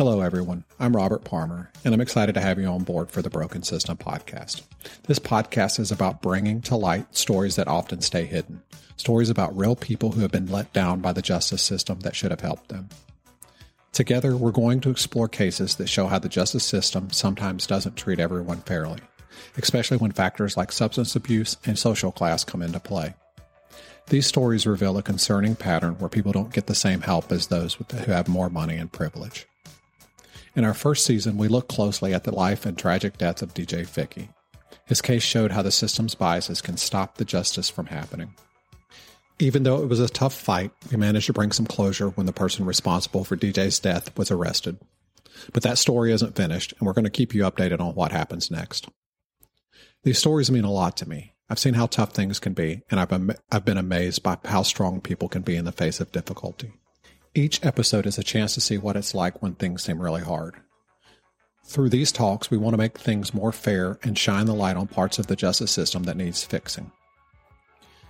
Hello, everyone. I'm Robert Palmer, and I'm excited to have you on board for the Broken System podcast. This podcast is about bringing to light stories that often stay hidden, stories about real people who have been let down by the justice system that should have helped them. Together, we're going to explore cases that show how the justice system sometimes doesn't treat everyone fairly, especially when factors like substance abuse and social class come into play. These stories reveal a concerning pattern where people don't get the same help as those who have more money and privilege. In our first season, we looked closely at the life and tragic death of DJ Vicky. His case showed how the system's biases can stop the justice from happening. Even though it was a tough fight, we managed to bring some closure when the person responsible for DJ's death was arrested. But that story isn't finished, and we're going to keep you updated on what happens next. These stories mean a lot to me. I've seen how tough things can be, and I've, I've been amazed by how strong people can be in the face of difficulty. Each episode is a chance to see what it's like when things seem really hard. Through these talks, we want to make things more fair and shine the light on parts of the justice system that needs fixing.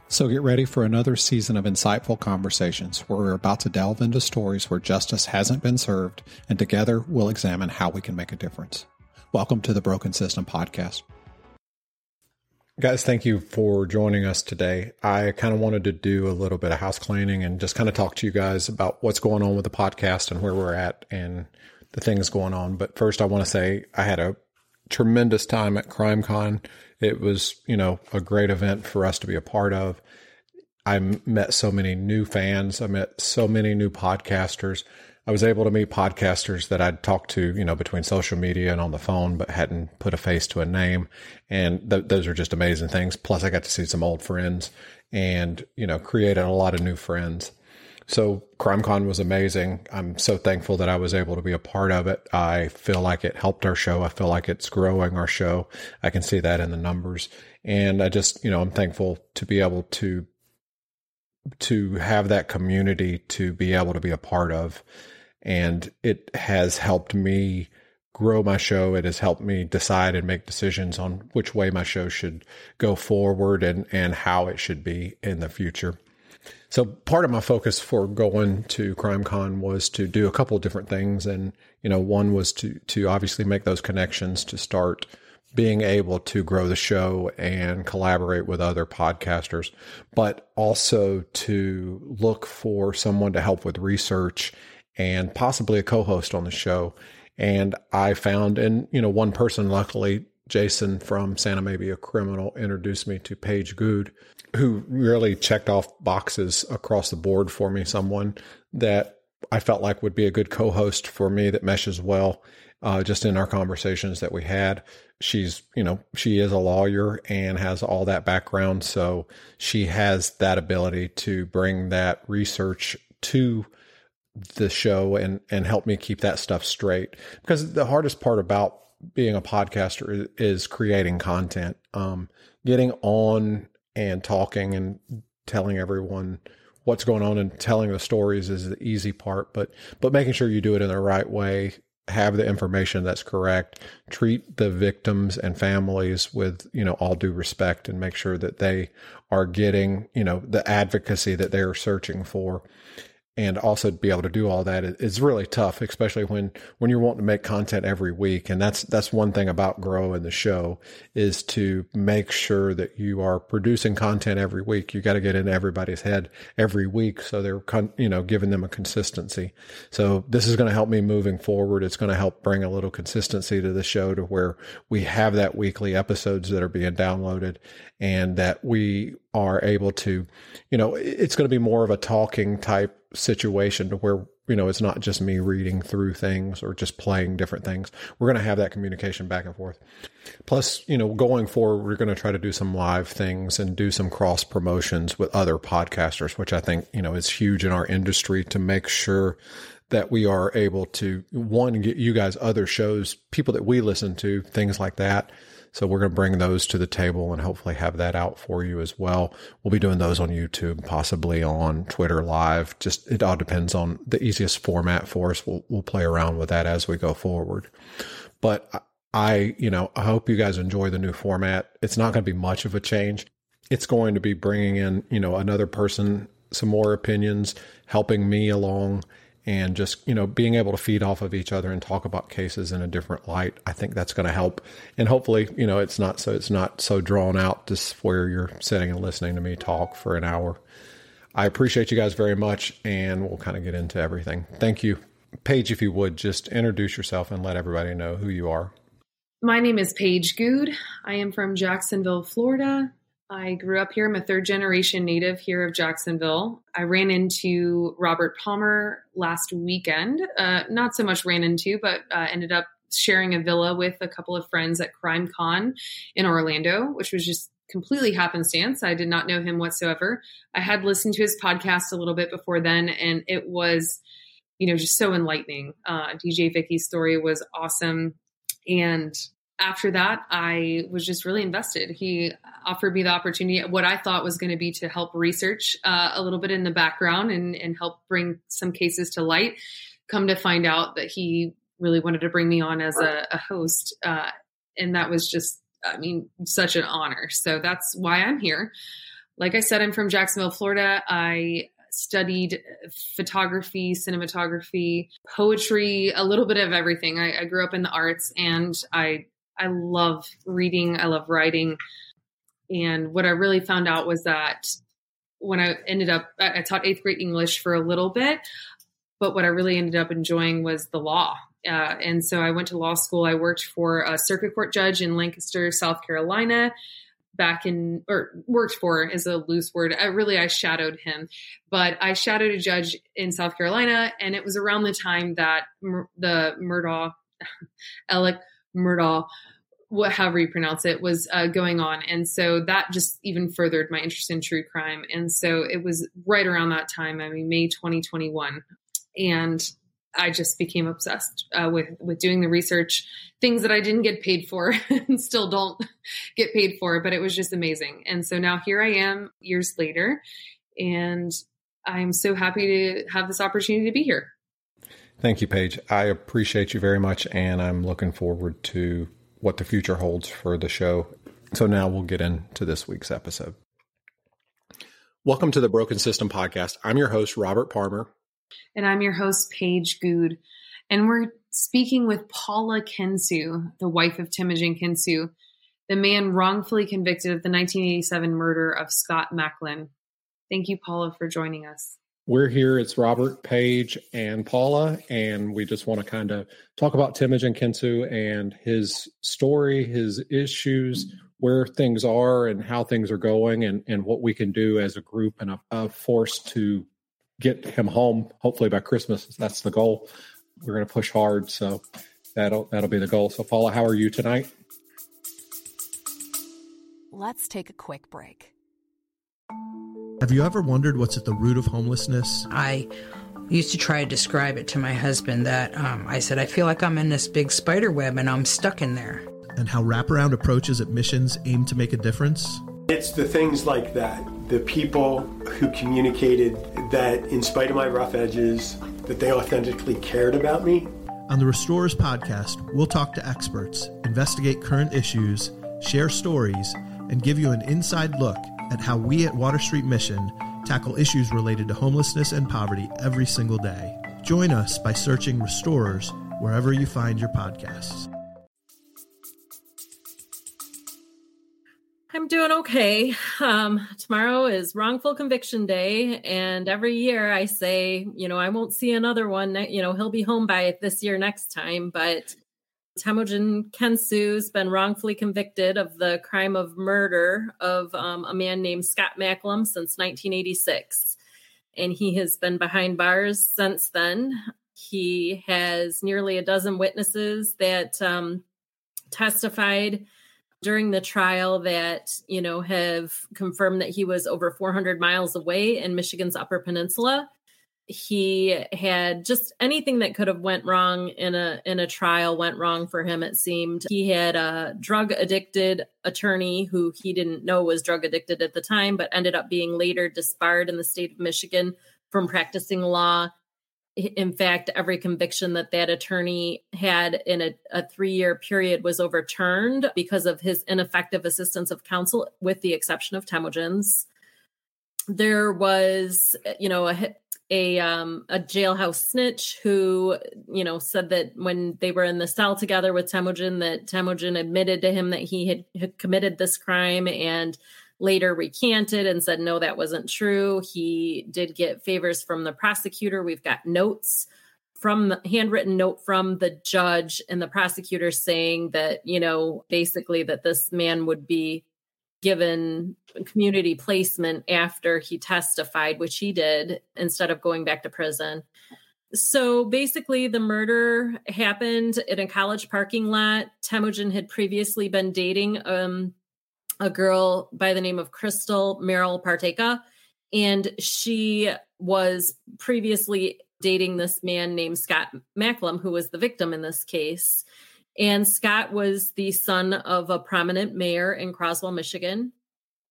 So get ready for another season of insightful conversations where we're about to delve into stories where justice hasn't been served, and together we'll examine how we can make a difference. Welcome to the Broken System Podcast. Guys, thank you for joining us today. I kind of wanted to do a little bit of house cleaning and just kind of talk to you guys about what's going on with the podcast and where we're at and the things going on. But first, I want to say I had a tremendous time at CrimeCon. It was, you know, a great event for us to be a part of. I met so many new fans. I met so many new podcasters. I was able to meet podcasters that I'd talked to, you know, between social media and on the phone, but hadn't put a face to a name. And th- those are just amazing things. Plus, I got to see some old friends and, you know, created a lot of new friends. So CrimeCon was amazing. I'm so thankful that I was able to be a part of it. I feel like it helped our show. I feel like it's growing our show. I can see that in the numbers. And I just, you know, I'm thankful to be able to to have that community to be able to be a part of. And it has helped me grow my show. It has helped me decide and make decisions on which way my show should go forward and, and how it should be in the future. So part of my focus for going to CrimeCon was to do a couple different things. And, you know, one was to, to obviously make those connections to start being able to grow the show and collaborate with other podcasters, but also to look for someone to help with research and possibly a co-host on the show. And I found, and you know, one person, luckily, Jason from Santa May Be a Criminal, introduced me to Paige Goode, who really checked off boxes across the board for me. Someone that I felt like would be a good co-host for me that meshes well uh, just in our conversations that we had. She's, you know, she is a lawyer and has all that background. So she has that ability to bring that research to the show and, and help me keep that stuff straight. Because the hardest part about being a podcaster is, creating content, um, getting on and talking and telling everyone what's going on and telling the stories is the easy part, but, but making sure you do it in the right way have the information that's correct, treat the victims and families with, you know, all due respect and make sure that they are getting, you know, the advocacy that they're searching for. And also be able to do all that is really tough, especially when when you're wanting to make content every week. And that's that's one thing about Grow and the show is to make sure that you are producing content every week. You got to get in everybody's head every week, so they're you know giving them a consistency. So this is going to help me moving forward. It's going to help bring a little consistency to the show to where we have that weekly episodes that are being downloaded and that we are able to, you know, it's going to be more of a talking type situation to where, you know, it's not just me reading through things or just playing different things. We're going to have that communication back and forth. Plus, you know, going forward, we're going to try to do some live things and do some cross promotions with other podcasters, which I think, you know, is huge in our industry to make sure that we are able to one get you guys other shows, people that we listen to, things like that so we're going to bring those to the table and hopefully have that out for you as well. We'll be doing those on YouTube, possibly on Twitter live. Just it all depends on the easiest format for us. We'll, we'll play around with that as we go forward. But I, you know, I hope you guys enjoy the new format. It's not going to be much of a change. It's going to be bringing in, you know, another person, some more opinions, helping me along and just you know being able to feed off of each other and talk about cases in a different light i think that's going to help. And hopefully you know it's not so it's not so drawn out just where you're sitting and listening to me talk for an hour. I appreciate you guys very much and we'll kind of get into everything. Thank you. Paige if you would just introduce yourself and let everybody know who you are. My name is paige goode i am from jacksonville florida I grew up here. I'm a third generation native here of Jacksonville. I ran into Robert Palmer last weekend. Uh, not so much ran into, but uh, ended up sharing a villa with a couple of friends at Crime Con in Orlando, which was just completely happenstance. I did not know him whatsoever. I had listened to his podcast a little bit before then, and it was, you know, just so enlightening. Uh, DJ Vicky's story was awesome. And after that, I was just really invested. He offered me the opportunity, what I thought was going to be to help research uh, a little bit in the background and, and help bring some cases to light. Come to find out that he really wanted to bring me on as a, a host. Uh, and that was just, I mean, such an honor. So that's why I'm here. Like I said, I'm from Jacksonville, Florida. I studied photography, cinematography, poetry, a little bit of everything. I, I, grew up in the arts and I I love reading, I love writing. And what I really found out was that when I ended up, I taught eighth grade English for a little bit, but what I really ended up enjoying was the law. Uh, and so I went to law school. I worked for a circuit court judge in Lancaster, South Carolina back in or worked for is a loose word. I really I shadowed him, but I shadowed a judge in South Carolina, and it was around the time that the Murdaugh, Alec Murdaugh, what, however you pronounce it, was uh, going on. And so that just even furthered my interest in true crime. And so it was right around that time, I mean, May 2021. And I just became obsessed uh, with with doing the research, things that I didn't get paid for and still don't get paid for, but it was just amazing. And so now here I am years later, and I'm so happy to have this opportunity to be here. Thank you, Paige. I appreciate you very much, and I'm looking forward to what the future holds for the show. So now we'll get into this week's episode. Welcome to the Broken System Podcast. I'm your host, Robert Palmer. And I'm your host, Paige Goode. And we're speaking with Paula Kensu, the wife of Temujin Kensu, the man wrongfully convicted of the 1987 murder of Scott Macklem. Thank you, Paula, for joining us. We're here. It's Robert, Paige, and Paula, and we just want to kind of talk about Temujin Kensu and his story, his issues, where things are, and how things are going, and, and what we can do as a group and a, a force to get him home. Hopefully by Christmas, that's the goal. We're going to push hard, so that'll that'll be the goal. So, Paula, how are you tonight? Let's take a quick break. Have you ever wondered what's at the root of homelessness? I used to try to describe it to my husband that um, I said, I feel like I'm in this big spider web and I'm stuck in there. And how wraparound approaches at missions aim to make a difference? It's the things like that. The people who communicated that, in spite of my rough edges, that they authentically cared about me. On the Restorers podcast, we'll talk to experts, investigate current issues, share stories, and give you an inside look at how we at Water Street Mission tackle issues related to homelessness and poverty every single day. Join us by searching Restorers wherever you find your podcasts. I'm doing okay. Um, tomorrow is wrongful conviction day, and every year I say, you know, I won't see another one. You know, he'll be home by it this year next time. But Temujin Kensu's been wrongfully convicted of the crime of murder of um, a man named Scott Macklem since 1986, and he has been behind bars since then. He has nearly a dozen witnesses that um, testified during the trial that you know have confirmed that he was over 400 miles away in Michigan's Upper Peninsula. He had just anything that could have went wrong in a in a trial went wrong for him. It seemed he had a drug addicted attorney who he didn't know was drug addicted at the time, but ended up being later disbarred in the state of Michigan from practicing law in fact, every conviction that that attorney had in a, a three year period was overturned because of his ineffective assistance of counsel, with the exception of Temujin's. There was, you know, a, a um, a jailhouse snitch who, you know, said that when they were in the cell together with Temujin, that Temujin admitted to him that he had, had committed this crime and later recanted and said, no, that wasn't true. He did get favors from the prosecutor. We've got notes from the handwritten note from the judge and the prosecutor saying that, you know, basically that this man would be given community placement after he testified, which he did instead of going back to prison. So basically, the murder happened in a college parking lot. Temujin had previously been dating um, a girl by the name of Crystal Merrill Parteka. And she was previously dating this man named Scott Macklem, who was the victim in this case. And Scott was the son of a prominent mayor in Croswell, Michigan.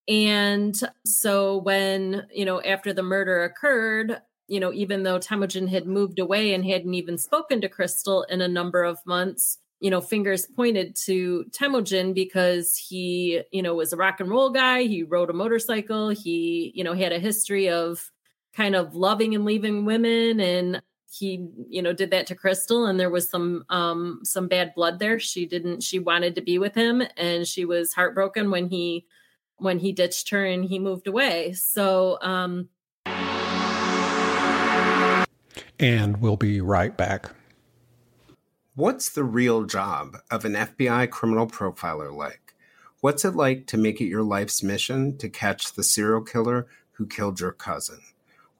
And so when, you know, after the murder occurred, you know, even though Temujin had moved away and hadn't even spoken to Crystal in a number of months, you know, fingers pointed to Temujin because he, you know, was a rock and roll guy. He rode a motorcycle. He, you know, had a history of kind of loving and leaving women and he you know did that to crystal and there was some um some bad blood there she didn't she wanted to be with him and she was heartbroken when he when he ditched her and he moved away so um and we'll be right back What's the real job of an FBI criminal profiler like? What's it like to make it your life's mission to catch the serial killer who killed your cousin?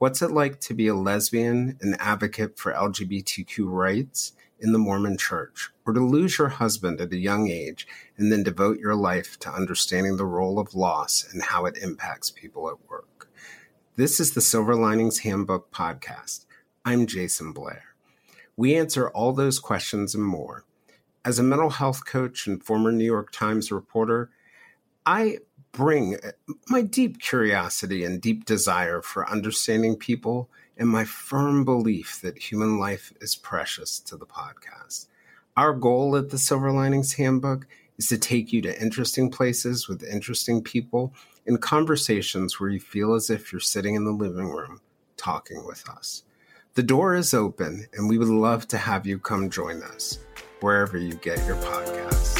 What's it like to be a lesbian and advocate for LGBTQ rights in the Mormon church, or to lose your husband at a young age and then devote your life to understanding the role of loss and how it impacts people at work? This is the Silver Linings Handbook podcast. I'm Jason Blair. We answer all those questions and more. As a mental health coach and former New York Times reporter, I bring eh, my deep curiosity and deep desire for understanding people and my firm belief that human life is precious to the podcast. Our goal at the Silver Linings Handbook is to take you to interesting places with interesting people in conversations where you feel as if you're sitting in the living room talking with us. The door is open, and we would love to have you come join us wherever you get your podcasts.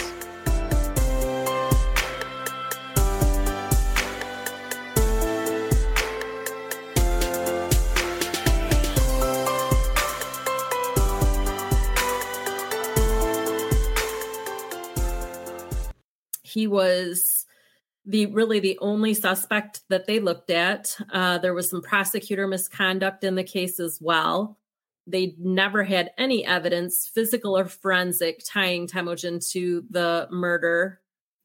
He was the really the only suspect that they looked at. Uh, there was some prosecutor misconduct in the case as well. They never had any evidence, physical or forensic, tying Temujin to the murder,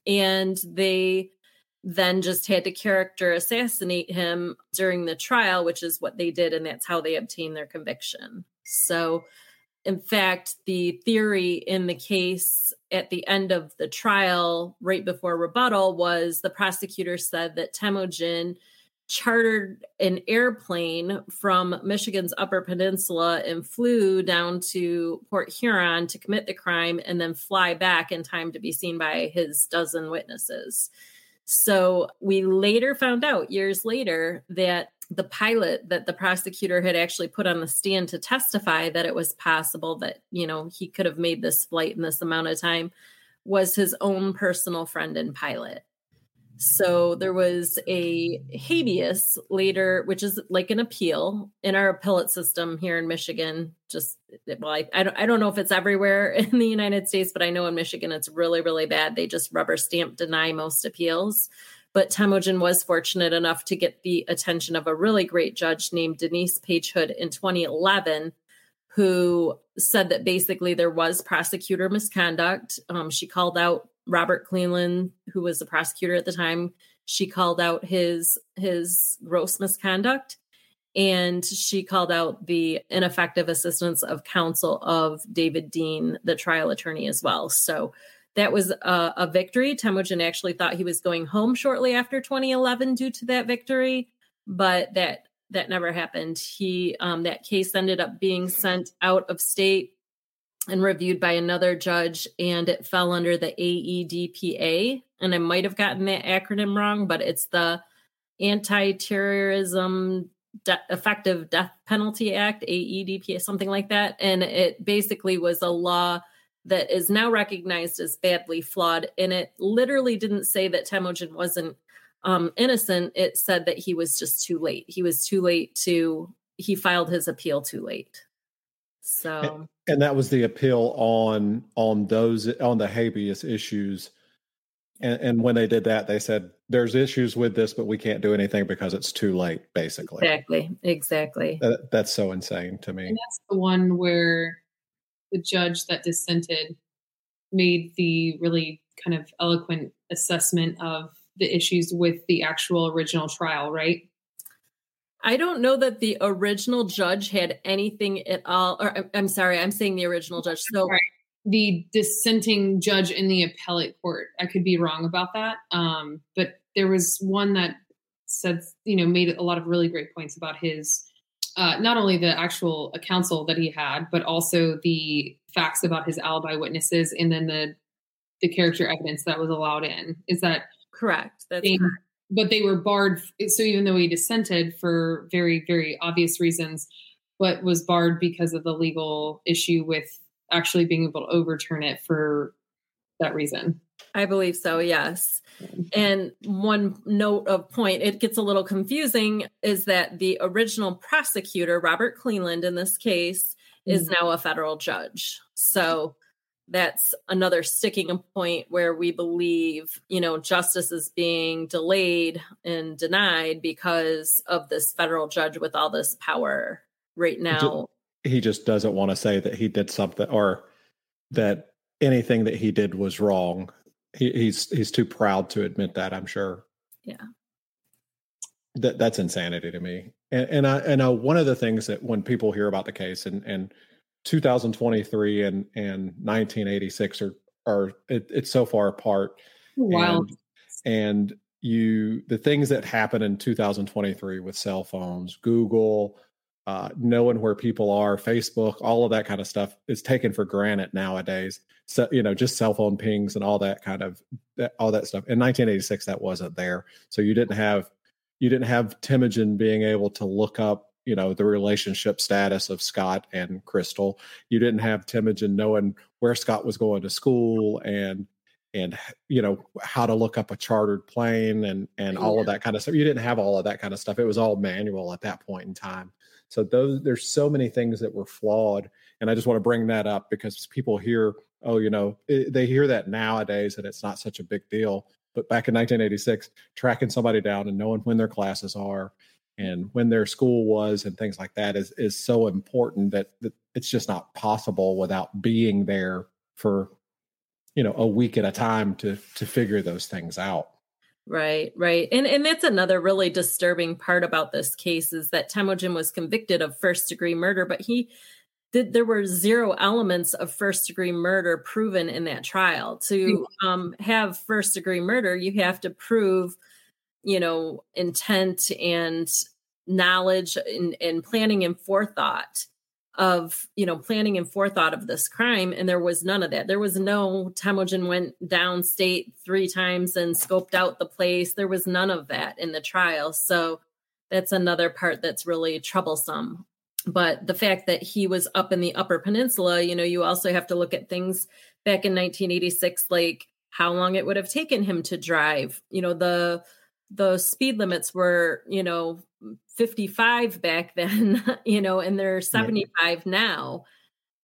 and they then just had to character assassinate him during the trial, which is what they did, and that's how they obtained their conviction. So in fact, the theory in the case at the end of the trial, right before rebuttal, was the prosecutor said that Temujin chartered an airplane from Michigan's Upper Peninsula and flew down to Port Huron to commit the crime and then fly back in time to be seen by his dozen witnesses. So we later found out years later that the pilot that the prosecutor had actually put on the stand to testify that it was possible that you know he could have made this flight in this amount of time was his own personal friend and pilot. So there was a habeas later which is like an appeal in our appellate system here in michigan. Just well I, I, don't, I don't know if it's everywhere in the united states but i know in michigan it's really really bad. They just rubber stamp deny most appeals but Temujin was fortunate enough to get the attention of a really great judge named Denise Page Hood in 2011, who said that basically there was prosecutor misconduct. Um, she called out Robert Cleland, who was the prosecutor at the time. She called out his his gross misconduct, and she called out the ineffective assistance of counsel of David Dean, the trial attorney, as well. So that was a, a victory. Temujin actually thought he was going home shortly after 2011 due to that victory, but that that never happened. He um, that case ended up being sent out of state and reviewed by another judge, and it fell under the AEDPA. And I might have gotten that acronym wrong, but it's the Anti-Terrorism De- Effective Death Penalty Act, AEDPA, something like that. And it basically was a law that is now recognized as badly flawed. And it literally didn't say that Temujin wasn't um, innocent. It said that he was just too late. He was too late to, he filed his appeal too late. So, and, and that was the appeal on on those on the habeas issues. And, and when they did that, they said there's issues with this, but we can't do anything because it's too late. Basically, exactly, exactly. That, that's so insane to me. And that's the one where the judge that dissented made the really kind of eloquent assessment of the issues with the actual original trial, right? I don't know that the original judge had anything at all. Or I'm sorry, I'm saying the original judge. So right. the dissenting judge in the appellate court, I could be wrong about that. Um, but there was one that said, you know, made a lot of really great points about his uh, not only the actual counsel that he had, but also the facts about his alibi witnesses, and then the the character evidence that was allowed in. Is that correct? That's they, correct. But they were barred. So even though he dissented for very very obvious reasons, but was barred because of the legal issue with actually being able to overturn it for that reason. I believe so, yes. And one note of point, it gets a little confusing, is that the original prosecutor, Robert Cleland, in this case, mm-hmm. is now a federal judge. So that's another sticking point where we believe, you know, justice is being delayed and denied because of this federal judge with all this power right now. He just doesn't want to say that he did something or that anything that he did was wrong he, he's he's too proud to admit that. I'm sure. Yeah. That that's insanity to me. And and I and I, one of the things that when people hear about the case and and 2023 and and 1986 are are it, it's so far apart. Wow. And, and you the things that happen in 2023 with cell phones, Google, uh, knowing where people are, Facebook, all of that kind of stuff is taken for granted nowadays. So you know, just cell phone pings and all that kind of all that stuff. In 1986, that wasn't there, so you didn't have you didn't have Temujin being able to look up you know the relationship status of Scott and Crystal. You didn't have Temujin knowing where Scott was going to school and and you know how to look up a chartered plane and and all of that kind of stuff. You didn't have all of that kind of stuff. It was all manual at that point in time. So those there's so many things that were flawed, and I just want to bring that up because people hear, oh, you know, it, they hear that nowadays and it's not such a big deal. But back in 1986, tracking somebody down and knowing when their classes are and when their school was and things like that is is so important that, that it's just not possible without being there for you know a week at a time to to figure those things out Right, right. And and that's another really disturbing part about this case is that Temujin was convicted of first degree murder, but he did there were zero elements of first degree murder proven in that trial. To um, have first degree murder, you have to prove, you know, intent and knowledge and, and planning and forethought of you know planning and forethought of this crime and there was none of that there was no temujin went downstate three times and scoped out the place there was none of that in the trial so that's another part that's really troublesome. But the fact that he was up in the Upper Peninsula, you know, you also have to look at things back in 1986, like how long it would have taken him to drive. You know, the the speed limits were, you know, 55 back then, you know, and they're 75 yeah. now.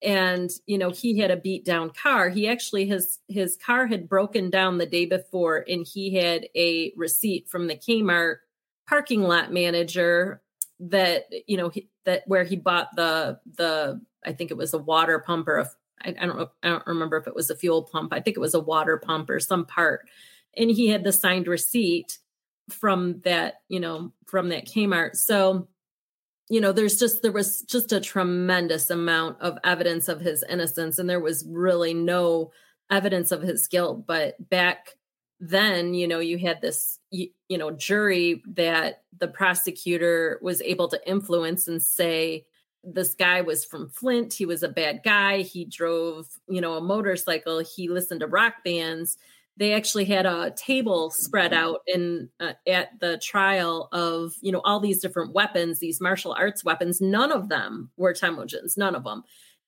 And, you know, he had a beat down car. He actually his his car had broken down the day before and he had a receipt from the Kmart parking lot manager that you know he, that where he bought the the I think it was a water pump or a I, I don't know, I don't remember if it was a fuel pump. I think it was a water pump or some part, and he had the signed receipt from that you know from that Kmart. So you know there's just there was just a tremendous amount of evidence of his innocence and there was really no evidence of his guilt. But back then you know you had this you, you, know jury that the prosecutor was able to influence and say this guy was from flint. He was a bad guy. He drove you know a motorcycle. He listened to rock bands they actually had a table spread out in uh, at the trial of you know all these different weapons these martial arts weapons. None of them were Temujin's none of them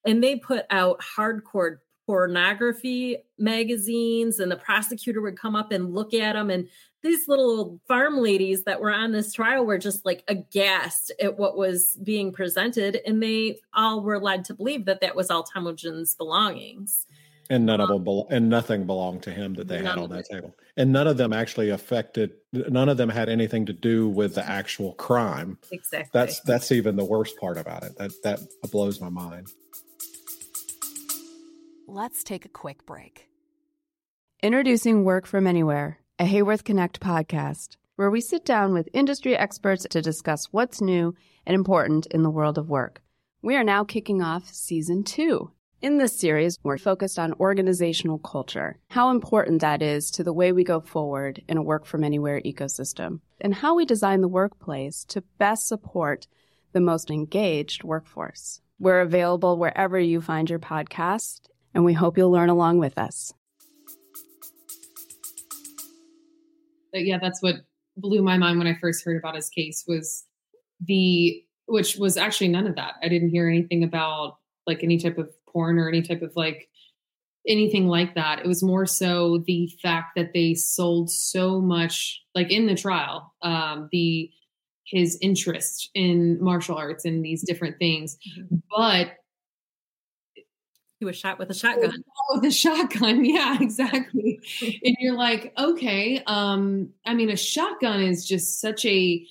and they put out hardcore pornography magazines and the prosecutor would come up and look at them and these little farm ladies that were on this trial were just like aghast at what was being presented. And they all were led to believe that that was all Temujin's belongings and none um, of them be- and nothing belonged to him that they had on that table. And none of them actually affected none of them had anything to do with the actual crime. Exactly. That's that's even the worst part about it. That that blows my mind. Let's take a quick break. Introducing Work From Anywhere, a Haworth Connect podcast, where we sit down with industry experts to discuss what's new and important in the world of work. We are now kicking off season two. In this series, we're focused on organizational culture, how important that is to the way we go forward in a work from anywhere ecosystem, and how we design the workplace to best support the most engaged workforce. We're available wherever you find your podcast and we hope you'll learn along with us. Yeah, that's what blew my mind when I first heard about his case was the which was actually none of that. I didn't hear anything about like any type of porn or any type of like anything like that. It was more so the fact that they sold so much like in the trial, um, the his interest in martial arts and these different things. Mm-hmm. But he was shot with a shotgun. With a shotgun, yeah, exactly. and you're like, okay, um, I mean, a shotgun is just such a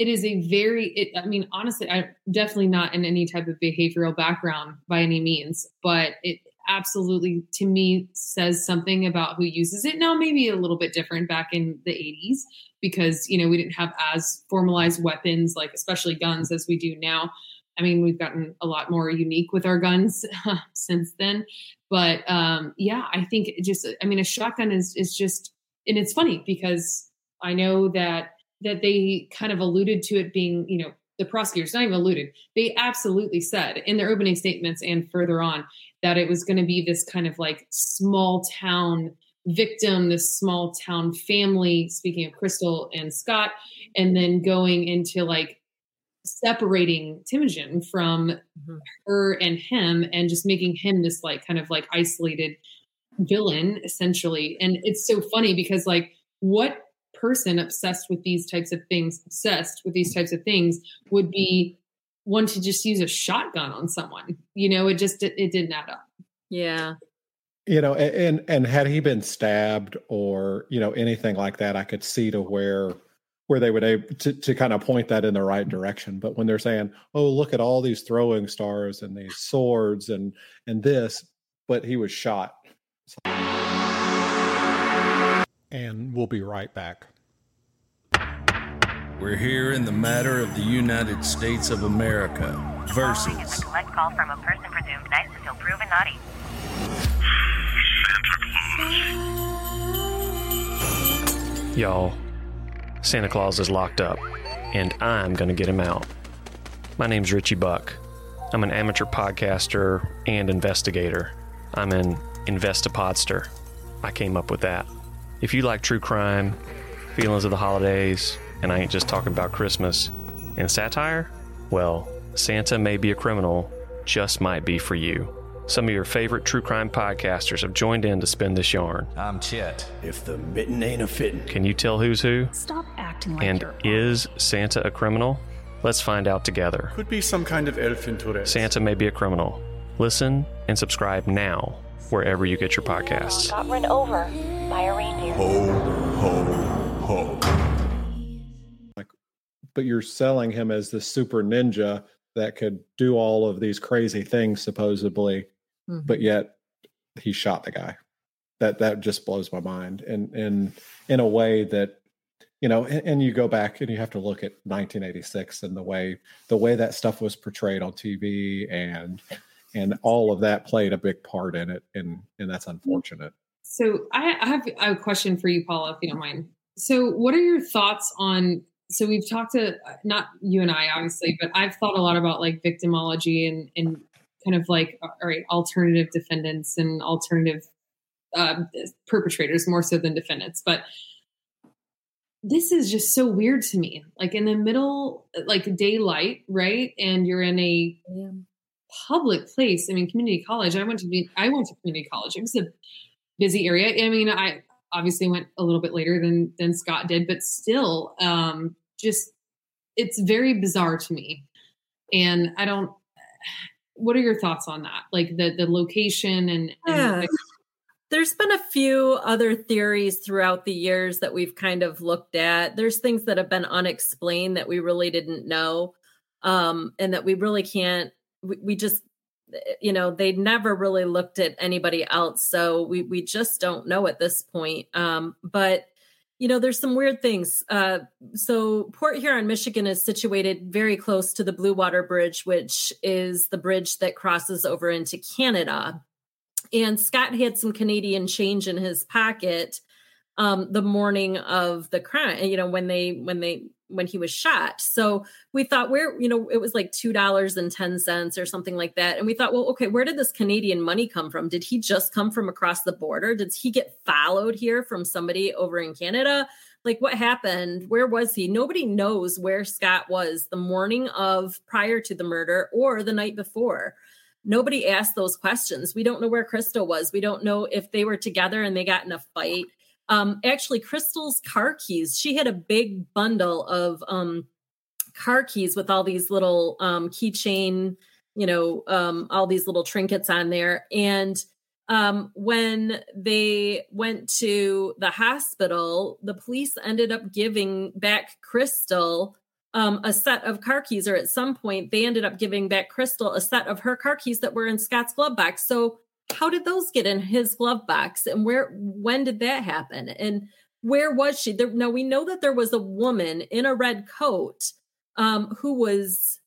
it is a very it, i mean honestly i'm definitely not in any type of behavioral background by any means but it absolutely to me says something about who uses it now maybe a little bit different back in the 80s because you know we didn't have as formalized weapons like especially guns as we do now I mean, we've gotten a lot more unique with our guns since then. But um, yeah, I think it just, I mean, a shotgun is is just, and it's funny because I know that that they kind of alluded to it being, you know, the prosecutors not even alluded. They absolutely said in their opening statements and further on that it was going to be this kind of like small town victim, this small town family. Speaking of Crystal and Scott, and then going into like separating Temujin from mm-hmm. her and him and just making him this like kind of like isolated villain essentially. And it's so funny because like what person obsessed with these types of things, obsessed with these types of things would be one to just use a shotgun on someone. You know, it just it, it didn't add up. Yeah. You know, and and had he been stabbed or, you know, anything like that, I could see to where where they would able to, to kind of point that in the right direction. But when they're saying, "Oh, look at all these throwing stars and these swords and and this," but he was shot. And we'll be right back. We're here in the matter of the United States of America versus. Collect call from a person presumed nice until proven naughty. Santa Claus. Y'all. Santa Claus is locked up, and I'm going to get him out. My name's Richie Buck. I'm an amateur podcaster and investigator. I'm an Investapodster. I came up with that. If you like true crime, feelings of the holidays, And I ain't just talking about Christmas. And satire? Well, Santa May Be a Criminal just might be for you. Some of your favorite true crime podcasters have joined in to spin this yarn. I'm Chet. If the mitten ain't a fitting. Can you tell who's who? Stop acting like And you're is Santa a criminal? Let's find out together. Could be some kind of elf in Tourette's. Santa may be a criminal. Listen and subscribe now wherever you get your podcasts. Got run over by a reindeer. Ho, ho, ho. but you're selling him as the super ninja that could do all of these crazy things supposedly Mm-hmm. but yet he shot the guy that that just blows my mind and and in a way that you know and, and you go back and you have to look at 1986 and the way the way that stuff was portrayed on tv and and all of that played a big part in it and and that's unfortunate So I, I have a question for you, Paula, if you don't mind. So, what are your thoughts on? So we've talked to not you and I, obviously, but I've thought a lot about like victimology and and kind of like all right, alternative defendants and alternative uh, perpetrators more so than defendants. But this is just so weird to me. Like in the middle, like daylight, right? And you're in a public place. I mean, community college. I went to be, I went to community college. It was a busy area. I mean, I obviously went a little bit later than than Scott did, but still, um, just it's very bizarre to me. And I don't. What are your thoughts on that? Like the the location and, and. There's been a few other theories throughout the years that we've kind of looked at. There's things that have been unexplained that we really didn't know, um, and that we really can't. We, we just, you know, they never really looked at anybody else, so we we just don't know at this point. Um, but you know, there's some weird things. Uh, so Port Huron, Michigan, is situated very close to the Blue Water Bridge, which is the bridge that crosses over into Canada and Scott had some Canadian change in his pocket um, the morning of the crime. You know, when they when they when he was shot. So we thought, where you know, it was like two dollars and ten cents or something like that. And we thought, well, okay, where did this Canadian money come from? Did he just come from across the border? Did he get followed here from somebody over in Canada? Like what happened? Where was he? Nobody knows where Scott was the morning of prior to the murder or the night before nobody asked those questions. We don't know where Crystal was. We don't know if they were together and they got in a fight. Um, actually, Crystal's car keys, she had a big bundle of um, car keys with all these little um, keychain, you know, um, all these little trinkets on there. And um, when they went to the hospital, the police ended up giving back Crystal um, a set of car keys, or at some point they ended up giving back Crystal a set of her car keys that were in Scott's glove box. So how did those get in his glove box, and where when did that happen, and where was she? There, now we know that there was a woman in a red coat um, who was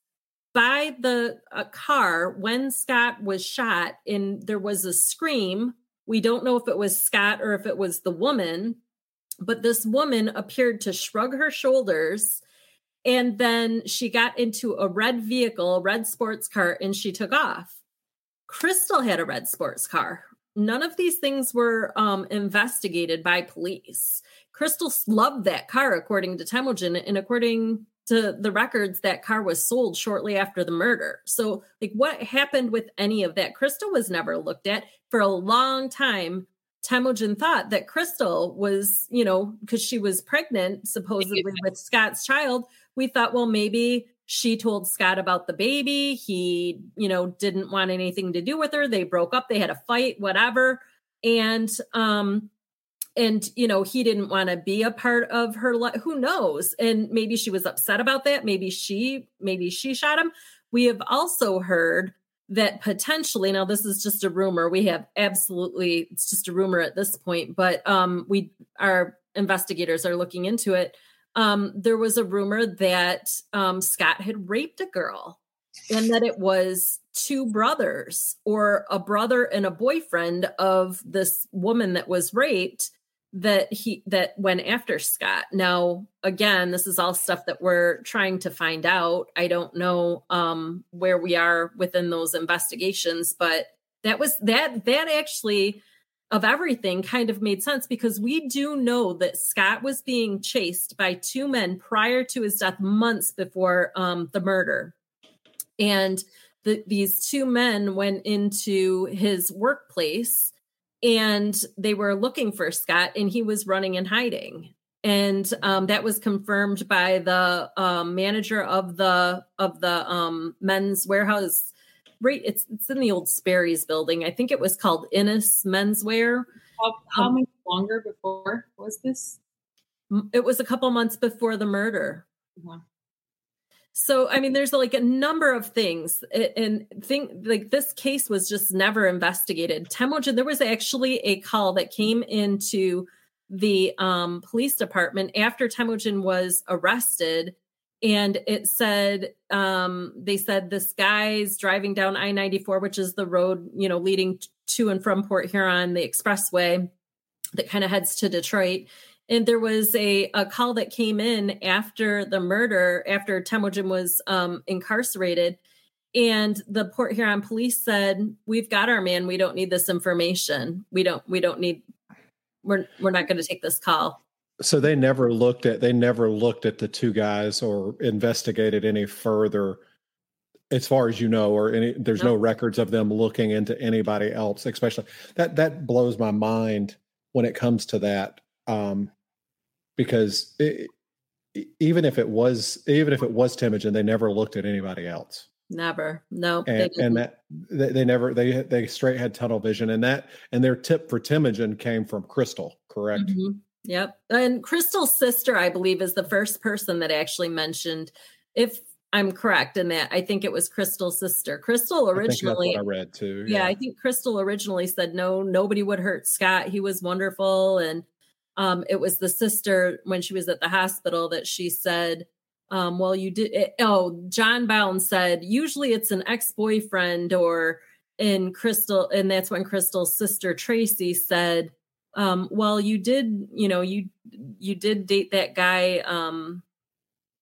by the uh, car when Scott was shot, and there was a scream. We don't know if it was Scott or if it was the woman, but this woman appeared to shrug her shoulders and then she got into a red vehicle, red sports car, and she took off. Crystal had a red sports car. None of these things were um, investigated by police. Crystal loved that car, according to Temujin, and according to the records, that car was sold shortly after the murder. So, like, what happened with any of that? Crystal was never looked at for a long time. Temujin thought that Crystal was, you know, because she was pregnant, supposedly with Scott's child. We thought, well, maybe she told Scott about the baby. He, you know, didn't want anything to do with her. They broke up. They had a fight, whatever. And, um, and you know he didn't want to be a part of her life who knows and maybe she was upset about that maybe she maybe she shot him we have also heard that potentially now this is just a rumor we have absolutely it's just a rumor at this point but um we our investigators are looking into it um there was a rumor that um Scott had raped a girl and that it was two brothers or a brother and a boyfriend of this woman that was raped that he that went after Scott. Now, again, this is all stuff that we're trying to find out. I don't know um where we are within those investigations, but that was that that actually of everything kind of made sense because we do know that Scott was being chased by two men prior to his death, months before um, the murder. And the, these two men went into his workplace and they were looking for Scott, and he was running and hiding. And um, that was confirmed by the um, manager of the of the um, men's warehouse right it's it's in the old Sperry's building. I think it was called Innis Menswear. How, how um, much longer before was this? It was a couple months before the murder. Uh-huh. So I mean, there's like a number of things, and think like this case was just never investigated. Temujin, there was actually a call that came into the um, police department after Temujin was arrested and it said um, they said this guy's driving down i-94 which is the road you know leading to and from port huron the expressway that kind of heads to detroit. And there was a, a call that came in after the murder after temujin was um, incarcerated. And the port huron police said we've got our man. We don't need this information. We don't we don't need we're we're not going to take this call so they never looked at they never looked at the two guys or investigated any further as far as you know or any there's no, no records of them looking into anybody else especially that that blows my mind when it comes to that um because it, even if it was even if it was Temujin, they never looked at anybody else. Never, no, and, and that they, they, never they they straight had tunnel vision, and that and their tip for Temujin came from Crystal, correct? Mm-hmm. Yep. And Crystal's sister, I believe, is the first person that actually mentioned, if I'm correct in that, I think it was Crystal's sister. Crystal originally, I, I read too. Yeah. yeah. I think Crystal originally said, no, nobody would hurt Scott. He was wonderful. And um, it was the sister when she was at the hospital that she said, um, well, you did. It, oh, John Bounds said, usually it's an ex boyfriend or in Crystal. And that's when Crystal's sister Tracy said, um, well, you did, you know, you you did date that guy. Um,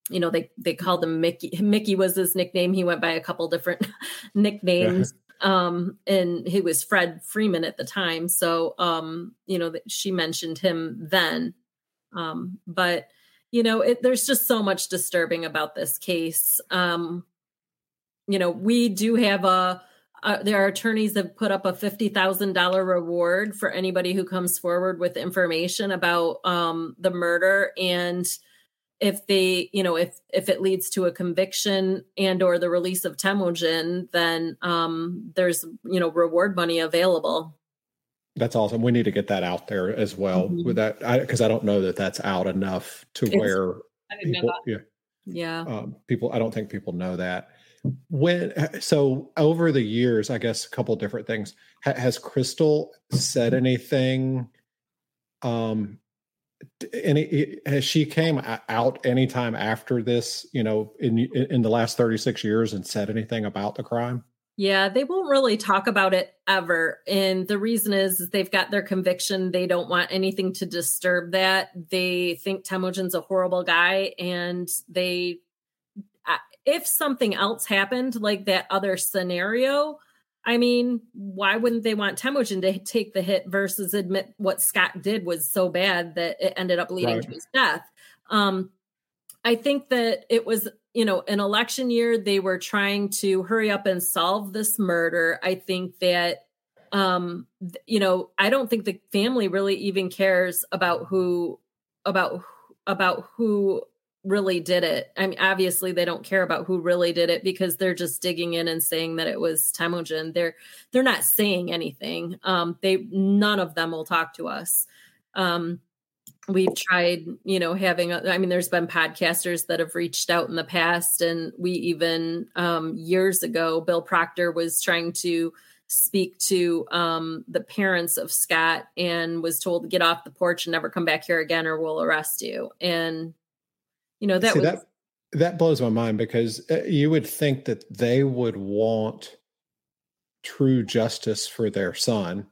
you know, they they called him Mickey. Mickey was his nickname. He went by a couple different nicknames. Um, and he was Fred Freeman at the time. So, um, you know, she mentioned him then. Um, but you know, it, there's just so much disturbing about this case. Um, you know, we do have a uh, their attorneys have put up a $50,000 reward for anybody who comes forward with information about um, the murder. And if they you know if if it leads to a conviction and or the release of Temujin then um, there's you know reward money available. That's awesome. We need to get that out there as well mm-hmm. with that. Because I, I, don't know that that's out enough to it's, where people, yeah. Yeah. Um, people i don't think people know that when uh, so over the years i guess a couple different things. Ha, has crystal said anything um any has she came out anytime after this you know in in the last 36 years and said anything about the crime? Yeah they won't really talk about it ever and the reason is, is they've got their conviction. They don't want anything to disturb that. They think temujin's a horrible guy and they if something else happened, like that other scenario, I mean, why wouldn't they want Temujin to take the hit versus admit what Scott did was so bad that it ended up leading right. to his death? Um, I think that it was, you know, an election year. They were trying to hurry up and solve this murder. I think that, um, you know, I don't think the family really even cares about who, about about who really did it. I mean, obviously they don't care about who really did it because they're just digging in and saying that it was Temujin. They're they're not saying anything. Um, they none of them will talk to us. Um, we've tried, you know, having. I mean, there's been podcasters that have reached out in the past, and we even um, years ago, Bill Proctor was trying to speak to um, the parents of Scott and was told to get off the porch and never come back here again, or we'll arrest you. And you know that See, was that, that blows my mind because uh, you would think that they would want true justice for their son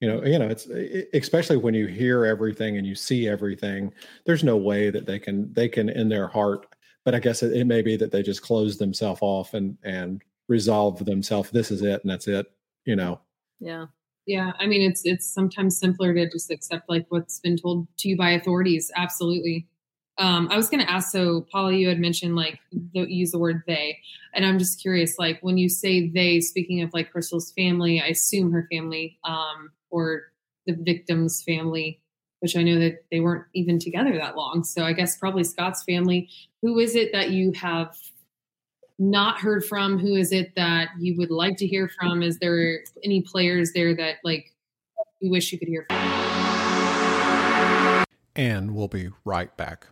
you know you know it's especially when you hear everything and you see everything there's no way that they can they can in their heart but i guess it, it may be that they just close themselves off and and resolve themselves this is it and that's it you know yeah Yeah, I mean, it's it's sometimes simpler to just accept like what's been told to you by authorities. Absolutely. Um, I was going to ask. So, Paula, you had mentioned like the, use the word they, and I'm just curious. Like when you say they, speaking of like Crystal's family, I assume her family um, or the victim's family, which I know that they weren't even together that long. So, I guess probably Scott's family. Who is it that you have not heard from? Who is it that you would like to hear from? Is there any players there that like you wish you could hear from? And we'll be right back.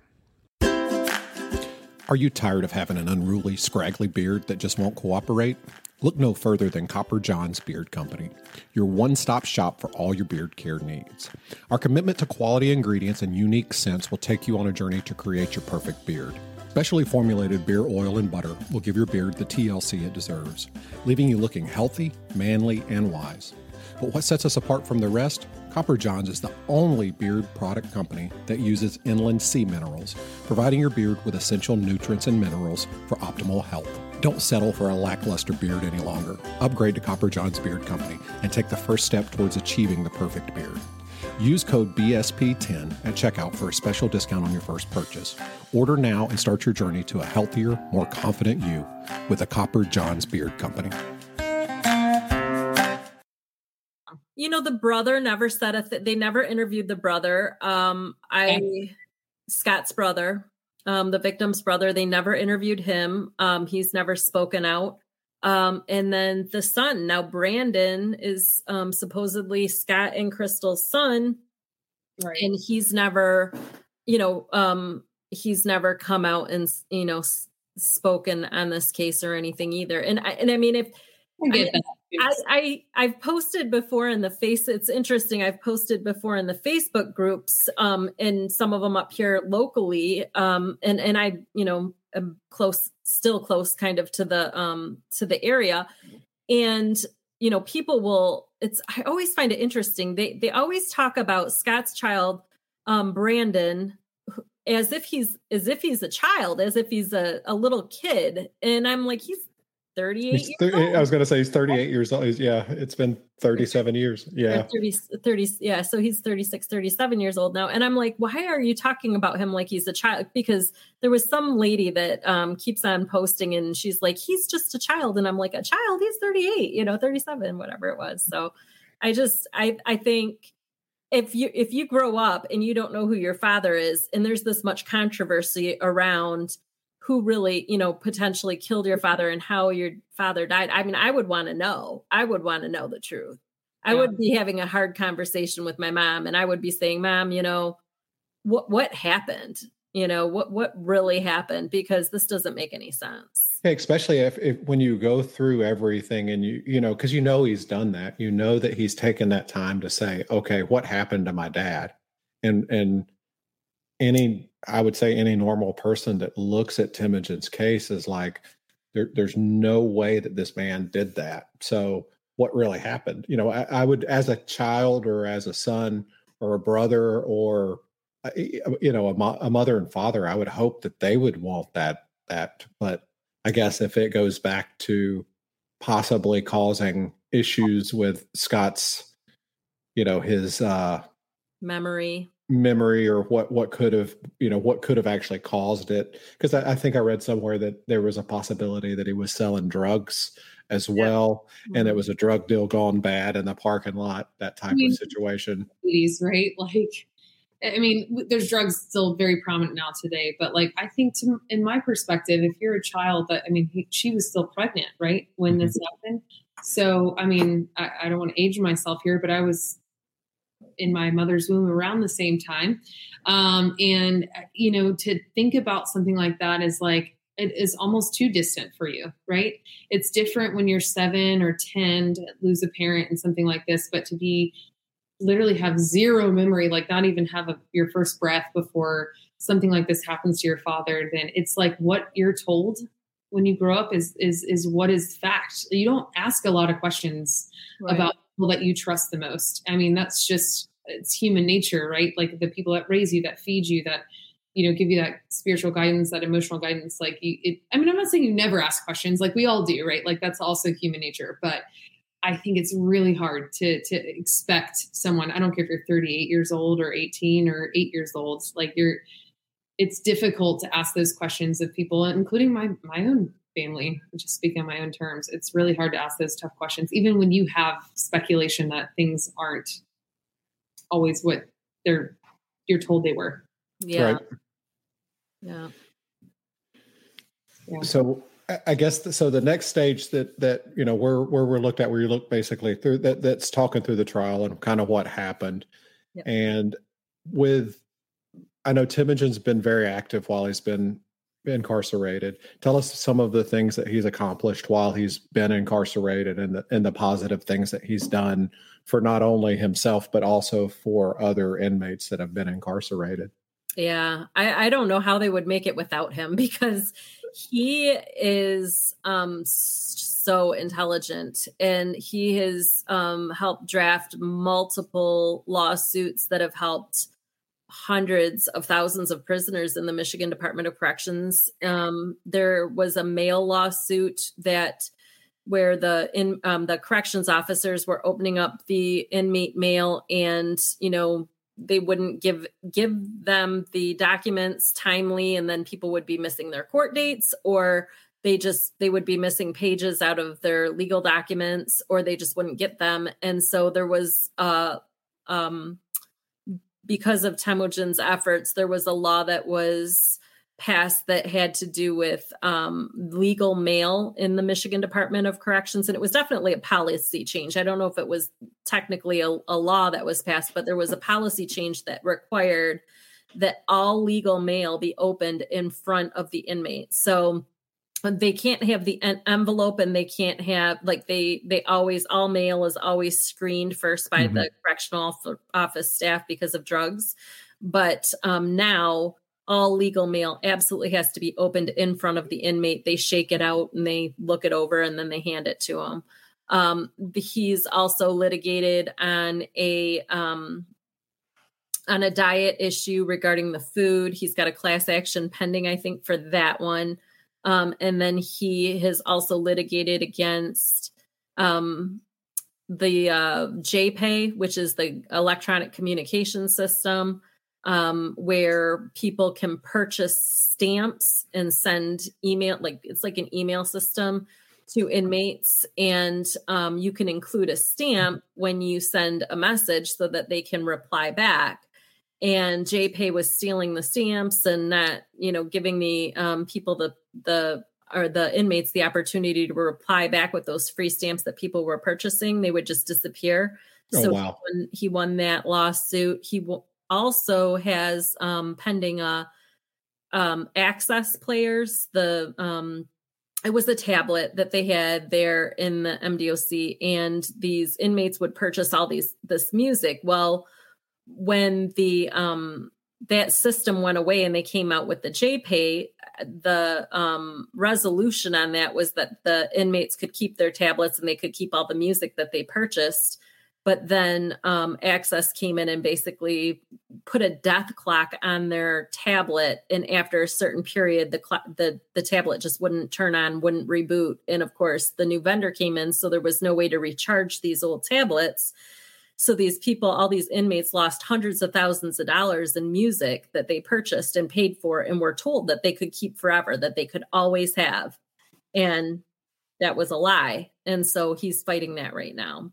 Are you tired of having an unruly, scraggly beard that just won't cooperate? Look no further than Copper John's Beard Company, your one stop shop for all your beard care needs. Our commitment to quality ingredients and unique scents will take you on a journey to create your perfect beard. Specially formulated beer oil and butter will give your beard the TLC it deserves, leaving you looking healthy, manly, and wise. But what sets us apart from the rest? Copper Johns is the only beard product company that uses inland sea minerals, providing your beard with essential nutrients and minerals for optimal health. Don't settle for a lackluster beard any longer. Upgrade to Copper Johns Beard Company and take the first step towards achieving the perfect beard. Use code BSP10 at checkout for a special discount on your first purchase. Order now and start your journey to a healthier, more confident you with the Copper Johns Beard Company. You know, the brother never said a th- they never interviewed the brother. Um, I Scott's brother, um, the victim's brother, they never interviewed him. Um, he's never spoken out. Um, and then the son. Now Brandon is um, supposedly Scott and Crystal's son, right. and he's never, you know, um, he's never come out and you know spoken on this case or anything either. And I and I mean if. I I, I, I've posted before in the face. It's interesting. I've posted before in the Facebook groups, um, and some of them up here locally. Um, and and I, you know, am close, still close, kind of to the um to the area, and you know, people will. It's I always find it interesting. They they always talk about Scott's child, um, Brandon, as if he's as if he's a child, as if he's a, a little kid, and I'm like, he's 38 He's thir- I was going to say he's 38 years old. He's- Yeah, it's been 37 years. Yeah. 30, 30 yeah so he's 36 37 years old now and i'm like why are you talking about him like he's a child because there was some lady that um, keeps on posting and she's like he's just a child and i'm like a child he's 38 you know 37 whatever it was so i just i i think if you if you grow up and you don't know who your father is and there's this much controversy around who really you know potentially killed your father and how your father died. I mean i would want to know. I would want to know the truth. I would be having a hard conversation with my mom and i would be saying mom you know what what happened? You know what what really happened? Because this doesn't make any sense. Especially if, if when you go through everything and you you know because you know he's done that. You know that he's taken that time to say okay what happened to my dad? And and any i would say any normal person that looks at Temujin's case is like there, there's no way that this man did that. So what really happened? You know I, I would as a child or as a son or a brother or uh, you know a, mo- a mother and father i would hope that they would want that that but i guess if it goes back to possibly causing issues with scott's you know his uh memory memory or what what could have you know what could have actually caused it because I, I think i read somewhere that there was a possibility that he was selling drugs as well and it mm-hmm. was a drug deal gone bad in the parking lot that type mean- of situation 80s, right? Like, I mean, there's drugs still very prominent now today, but like, I think to, in my perspective, if you're a child that, I mean, he, she was still pregnant, right? When this mm-hmm. happened. So, I mean, I, I don't want to age myself here, but I was in my mother's womb around the same time. Um, and, you know, to think about something like that is like, it is almost too distant for you, right? It's different when you're seven or 10 to lose a parent and something like this, but to be literally have zero memory, like not even have a, your first breath before something like this happens to your father, then it's like what you're told when you grow up is is is what is fact. You don't ask a lot of questions Right. about people that you trust the most. I mean, that's just it's human nature, right? Like the people that raise you, that feed you, that you know give you that spiritual guidance, that emotional guidance. Like you, it, I mean, I'm not saying you never ask questions, like we all do, right? Like that's also human nature, but I think it's really hard to to expect someone. I don't care if you're 38 years old or 18 or eight years old. Like you're, it's difficult to ask those questions of people, including my my own family. Just speaking on my own terms, it's really hard to ask those tough questions, even when you have speculation that things aren't always what they're you're told they were. Yeah. Right. Yeah. yeah. So I guess the, so. The next stage that that you know where where we're looked at, where you look basically through that that's talking through the trial and kind of what happened, yep. and with I know Temujin's been very active while he's been incarcerated. Tell us some of the things that he's accomplished while he's been incarcerated, and the and the positive things that he's done for not only himself but also for other inmates that have been incarcerated. Yeah, I, I don't know how they would make it without him because he is um, so intelligent and he has um, helped draft multiple lawsuits that have helped hundreds of thousands of prisoners in the Michigan Department of Corrections. Um, there was a mail lawsuit that where the in um, the corrections officers were opening up the inmate mail and you know they wouldn't give give them the documents timely and then people would be missing their court dates or they just they would be missing pages out of their legal documents or they just wouldn't get them and so there was a um because of Temujin's efforts there was a law that was passed that had to do with um, legal mail in the Michigan Department of Corrections. And it was definitely a policy change. I don't know if it was technically a, a law that was passed, but there was a policy change that required that all legal mail be opened in front of the inmate. So they can't have the envelope and they can't have like they they always all mail is always screened first by mm-hmm. the correctional office staff because of drugs but um now all legal mail absolutely has to be opened in front of the inmate. They shake it out and they look it over and then they hand it to him. Um, he's also litigated on a um, on a diet issue regarding the food. He's got a class action pending, I think, for that one. Um, and then he has also litigated against um, the uh, JPay, which is the electronic communication system um, where people can purchase stamps and send email, like it's like an email system to inmates. And um, you can include a stamp when you send a message so that they can reply back. And JPay was stealing the stamps and not, you know, giving the um, people the the or the inmates the opportunity to reply back with those free stamps that people were purchasing. They would just disappear. Oh, so wow. he, won, he won that lawsuit. He also has um, pending a uh, um, access players. The um, it was a tablet that they had there in the MDOC, and these inmates would purchase all these this music. Well, when the um, that system went away and they came out with the JPay, the um, resolution on that was that the inmates could keep their tablets and they could keep all the music that they purchased. But then um, access came in and basically put a death clock on their tablet and after a certain period the cl- the the tablet just wouldn't turn on wouldn't reboot. And of course the new vendor came in so there was no way to recharge these old tablets so these people all these inmates lost hundreds of thousands of dollars in music that they purchased and paid for and were told that they could keep forever that they could always have. And that was a lie. And so he's fighting that right now.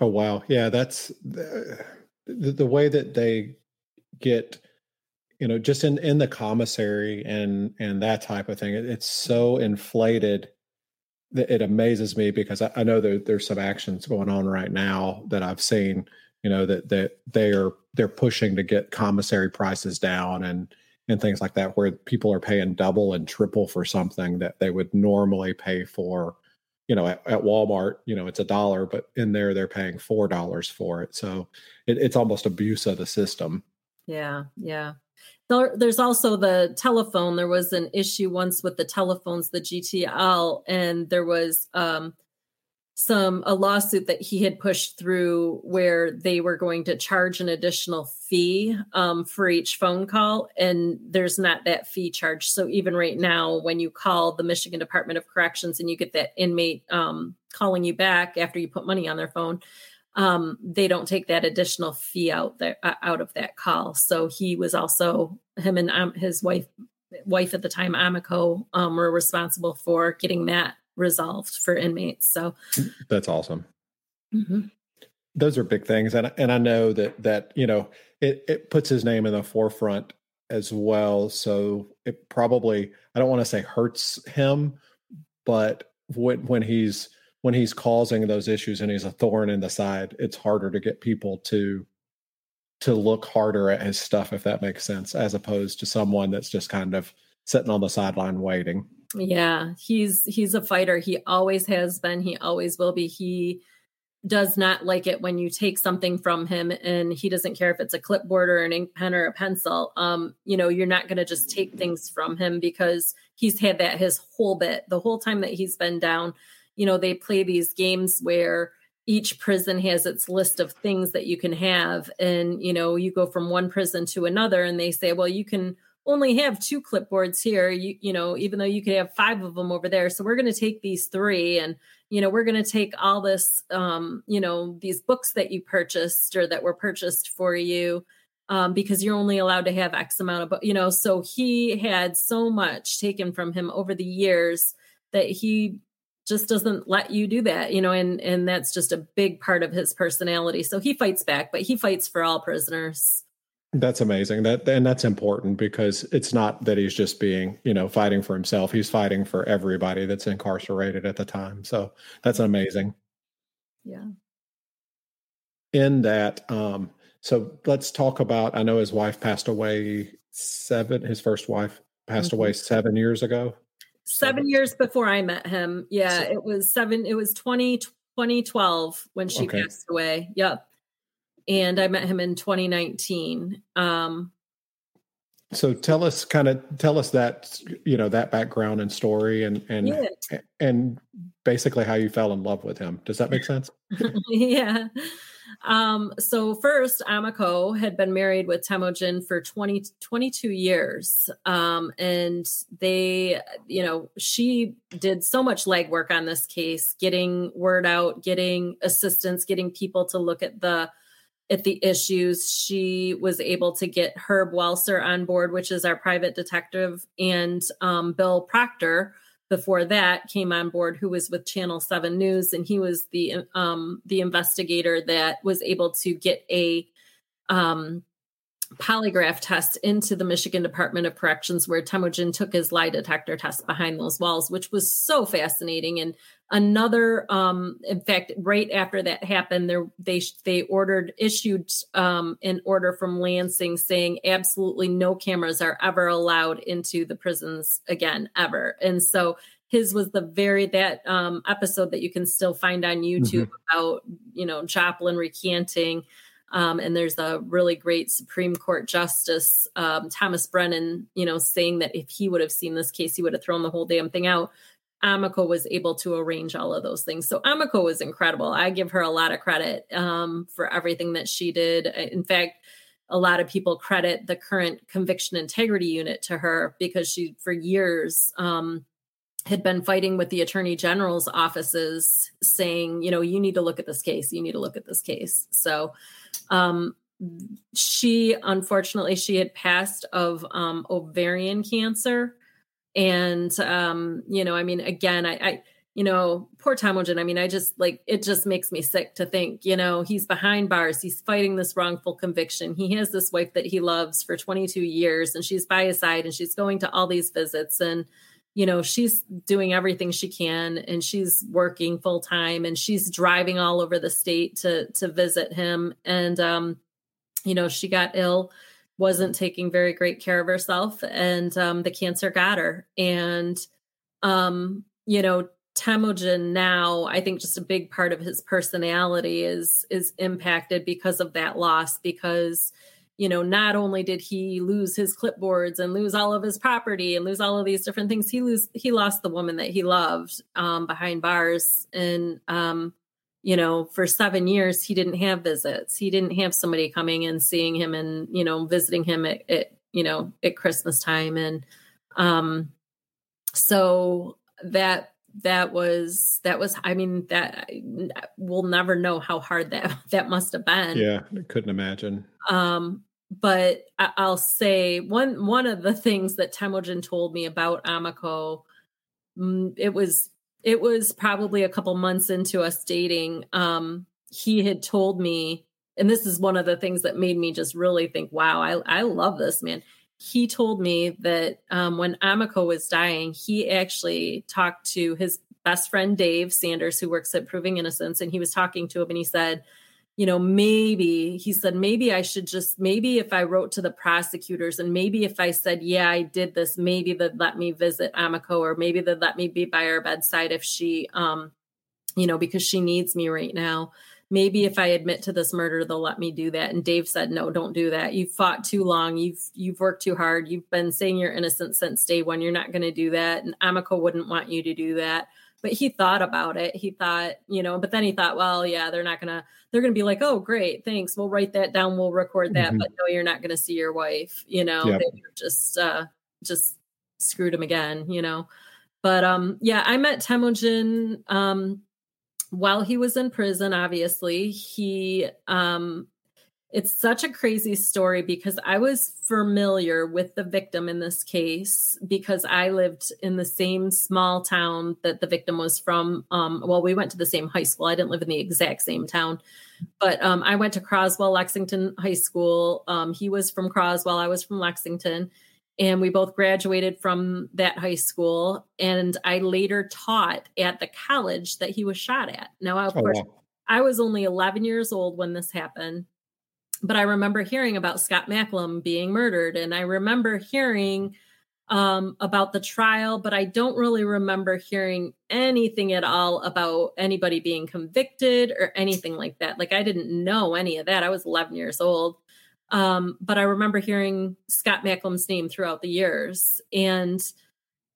Oh wow, yeah, that's the, the way that they get, you know, just in in the commissary and and that type of thing. It, it's so inflated it amazes me because I, I know there, there's some actions going on right now that I've seen. You know that that they are they're pushing to get commissary prices down and and things like that, where people are paying double and triple for something that they would normally pay for you know, at, at, Walmart, you know, it's a dollar, but in there they're paying four dollars for it. So it, it's almost abuse of the system. Yeah, yeah. There, there's also the telephone. There was an issue once with the telephones, the GTL, and there was um, some a lawsuit that he had pushed through where they were going to charge an additional fee um, for each phone call and there's not that fee charge so even right now when you call the michigan department of corrections and you get that inmate um, calling you back after you put money on their phone um, they don't take that additional fee out there uh, out of that call so he was also him and um, his wife wife at the time amico um, were responsible for getting that resolved for inmates. So that's awesome. Mm-hmm. Those are big things, and and I know that that you know it it puts his name in the forefront as well. So it probably I don't want to say hurts him, but when when he's when he's causing those issues and he's a thorn in the side, it's harder to get people to to look harder at his stuff if that makes sense, as opposed to someone that's just kind of sitting on the sideline waiting. Yeah, he's he's a fighter. He always has been. He always will be. He does not like it when you take something from him and he doesn't care if it's a clipboard or an ink pen or a pencil um you know you're not going to just take things from him because he's had that his whole bit the whole time that he's been down you know they play these games where each prison has its list of things that you can have. And you know you go from one prison to another and they say well you can only have two clipboards here. You you know even though you could have five of them over there. So we're going to take these three and you know we're going to take all this um you know these books that you purchased or that were purchased for you um because you're only allowed to have x amount of you know so he had so much taken from him over the years that he just doesn't let you do that you know and and that's just a big part of his personality so he fights back but he fights for all prisoners that's amazing. That and that's important because it's not that he's just being, you know, fighting for himself. He's fighting for everybody that's incarcerated at the time. So that's amazing. Yeah. In that, um, so let's talk about I know his wife passed away seven, his first wife passed mm-hmm. away seven years ago. Seven years before I met him. Yeah, so, it was seven, it was 20, 2012 when she okay. passed away. Yep and I met him in 2019. Um, so tell us kind of tell us that you know that background and story and and yeah. and basically how you fell in love with him. Does that make sense? yeah. Um, so first, Amiko had been married with Temujin for 20, 22 years. Um, and they, you know, she did so much legwork on this case, getting word out, getting assistance, getting people to look at the at the issues. She was able to get Herb Welser on board, which is our private detective, and um, Bill Proctor before that came on board, who was with Channel Seven News, and he was the um, the investigator that was able to get a um, polygraph test into the Michigan Department of Corrections, where Temujin took his lie detector test behind those walls, which was so fascinating. And another, um, in fact, right after that happened, there they they ordered issued um, an order from Lansing saying absolutely no cameras are ever allowed into the prisons again ever. And so his was the very that um, episode that you can still find on YouTube mm-hmm. about you know Joplin recanting um, and there's a really great Supreme Court Justice, um, Thomas Brennan, you know, saying that if he would have seen this case, he would have thrown the whole damn thing out. Amiko was able to arrange all of those things. So Amico was incredible. I give her a lot of credit um, for everything that she did. In fact, a lot of people credit the current conviction integrity unit to her because she, for years, um, had been fighting with the attorney general's offices saying, you know, you need to look at this case. You need to look at this case. So, um, she unfortunately she had passed of um, ovarian cancer, and um, you know, I mean, again, I, I you know, poor Temujin. I mean, I just like it just makes me sick to think, you know, he's behind bars. He's fighting this wrongful conviction. He has this wife that he loves for 22 years and she's by his side and she's going to all these visits and you know, she's doing everything she can and she's working full time and she's driving all over the state to to visit him and um you know, she got ill, wasn't taking very great care of herself and um the cancer got her and um you know, Temujin now, I think just a big part of his personality is is impacted because of that loss because you know, not only did he lose his clipboards and lose all of his property and lose all of these different things, he lose he lost the woman that he loved um, behind bars. And um, you know, for seven years he didn't have visits. He didn't have somebody coming and seeing him and you know visiting him at, at you know at Christmas time. And um, so that that was that was i mean that we'll never know how hard that that must have been yeah i couldn't imagine um but I'll say one one of the things that Temujin told me about Amiko, mm, it was it was probably a couple months into us dating. Um, he had told me, and this is one of the things that made me just really think, "Wow, I I love this man." He told me that um, when Amico was dying, he actually talked to his best friend Dave Sanders, who works at Proving Innocence, and he was talking to him, and he said you know, maybe he said, maybe I should just, maybe if I wrote to the prosecutors and maybe if I said, yeah, I did this, maybe they'd let me visit Amiko or maybe they'd let me be by her bedside if she, um, you know, because she needs me right now. Maybe if I admit to this murder, they'll let me do that. And Dave said, no, don't do that. You've fought too long. You've, you've worked too hard. You've been saying you're innocent since day one. You're not going to do that. And Amiko wouldn't want you to do that but he thought about it. He thought, you know, but then he thought, well, yeah, they're not gonna, they're gonna be like, oh, great, thanks, we'll write that down, we'll record that, mm-hmm. but no, you're not gonna see your wife, you know, yep. they just, uh, just screwed him again, you know. But um, yeah, I met Temujin um while he was in prison. Obviously, he um it's such a crazy story because I was familiar with the victim in this case because I lived in the same small town that the victim was from. Um, well, we went to the same high school. I didn't live in the exact same town, but um, I went to Croswell Lexington High School. Um, he was from Croswell, I was from Lexington, and we both graduated from that high school. And I later taught at the college that he was shot at. Now, of oh, course, wow. I was only 11 years old when this happened but I remember hearing about Scott Macklem being murdered, and I remember hearing um, about the trial, but I don't really remember hearing anything at all about anybody being convicted or anything like that. Like I didn't know any of that. I was 11 years old. Um, but I remember hearing Scott Macklem's name throughout the years. And,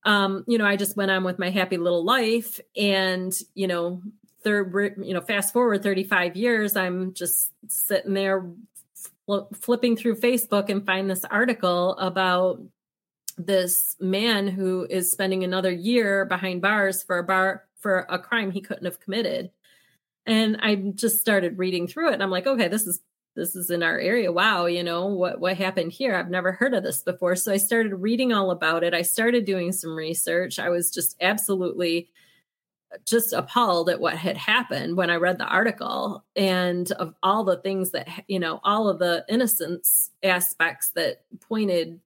um, you know, I just went on with my happy little life. And, you know, third, you know, fast forward 35 years, I'm just sitting there flipping through Facebook and find this article about this man who is spending another year behind bars for a bar for a crime he couldn't have committed. And I just started reading through it and I'm like, okay, this is this is in our area. Wow, you know, what what happened here? I've never heard of this before. So I started reading all about it. I started doing some research. I was just absolutely just appalled at what had happened when I read the article and of all the things that, you know, all of the innocence aspects that pointed,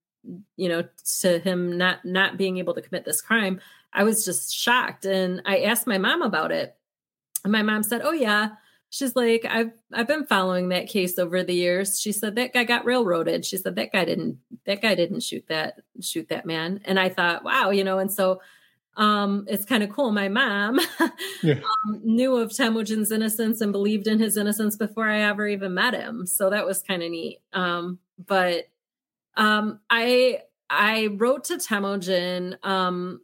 you know, to him not, not being able to commit this crime. I was just shocked. And I asked my mom about it. And my mom said, Oh, yeah. She's like, I've I've been following that case over the years. She said that guy got railroaded. She said that guy didn't that guy didn't shoot that shoot that man. And I thought, wow, you know, and so um, it's kind of cool. My mom yeah. um, knew of Temujin's innocence and believed in his innocence before I ever even met him. So that was kind of neat. Um, but um, I I wrote to Temujin um,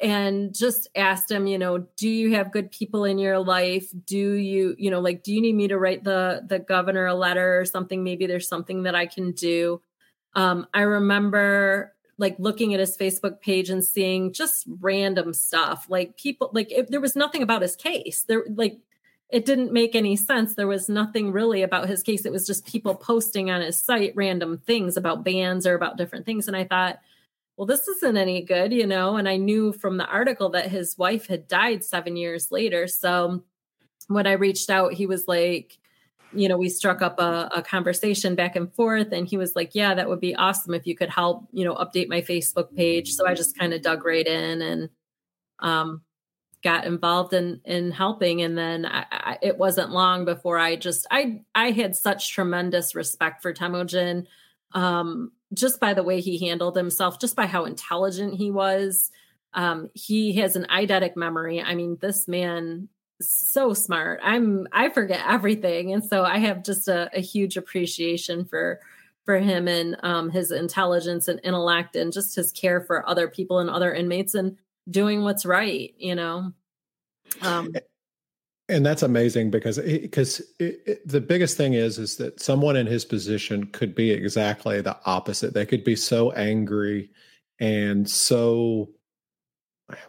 and just asked him, you know, do you have good people in your life? Do you, you know, like, do you need me to write the the governor a letter or something? Maybe there's something that I can do. Um, I remember like looking at his Facebook page and seeing just random stuff, like people, like if there was nothing about his case. There, like it didn't make any sense. There was nothing really about his case. It was just people posting on his site random things about bands or about different things. And I thought, well, this isn't any good, you know. And I knew from the article that his wife had died seven years later. So when I reached out, he was like, you know, we struck up a, a, conversation back and forth. And he was like, Yeah, that would be awesome if you could help, you know, update my Facebook page. So I just kind of dug right in and um, got involved in in helping. And then I, I, it wasn't long before I just I I had such tremendous respect for Temujin, um, just by the way he handled himself, just by how intelligent he was. Um, he has an eidetic memory. I mean, this man so smart. I'm I forget everything, and so I have just a, a huge appreciation for for him and um, his intelligence and intellect and just his care for other people and other inmates and doing what's right, you know. Um, and that's amazing because because the biggest thing is is that someone in his position could be exactly the opposite. They could be so angry and so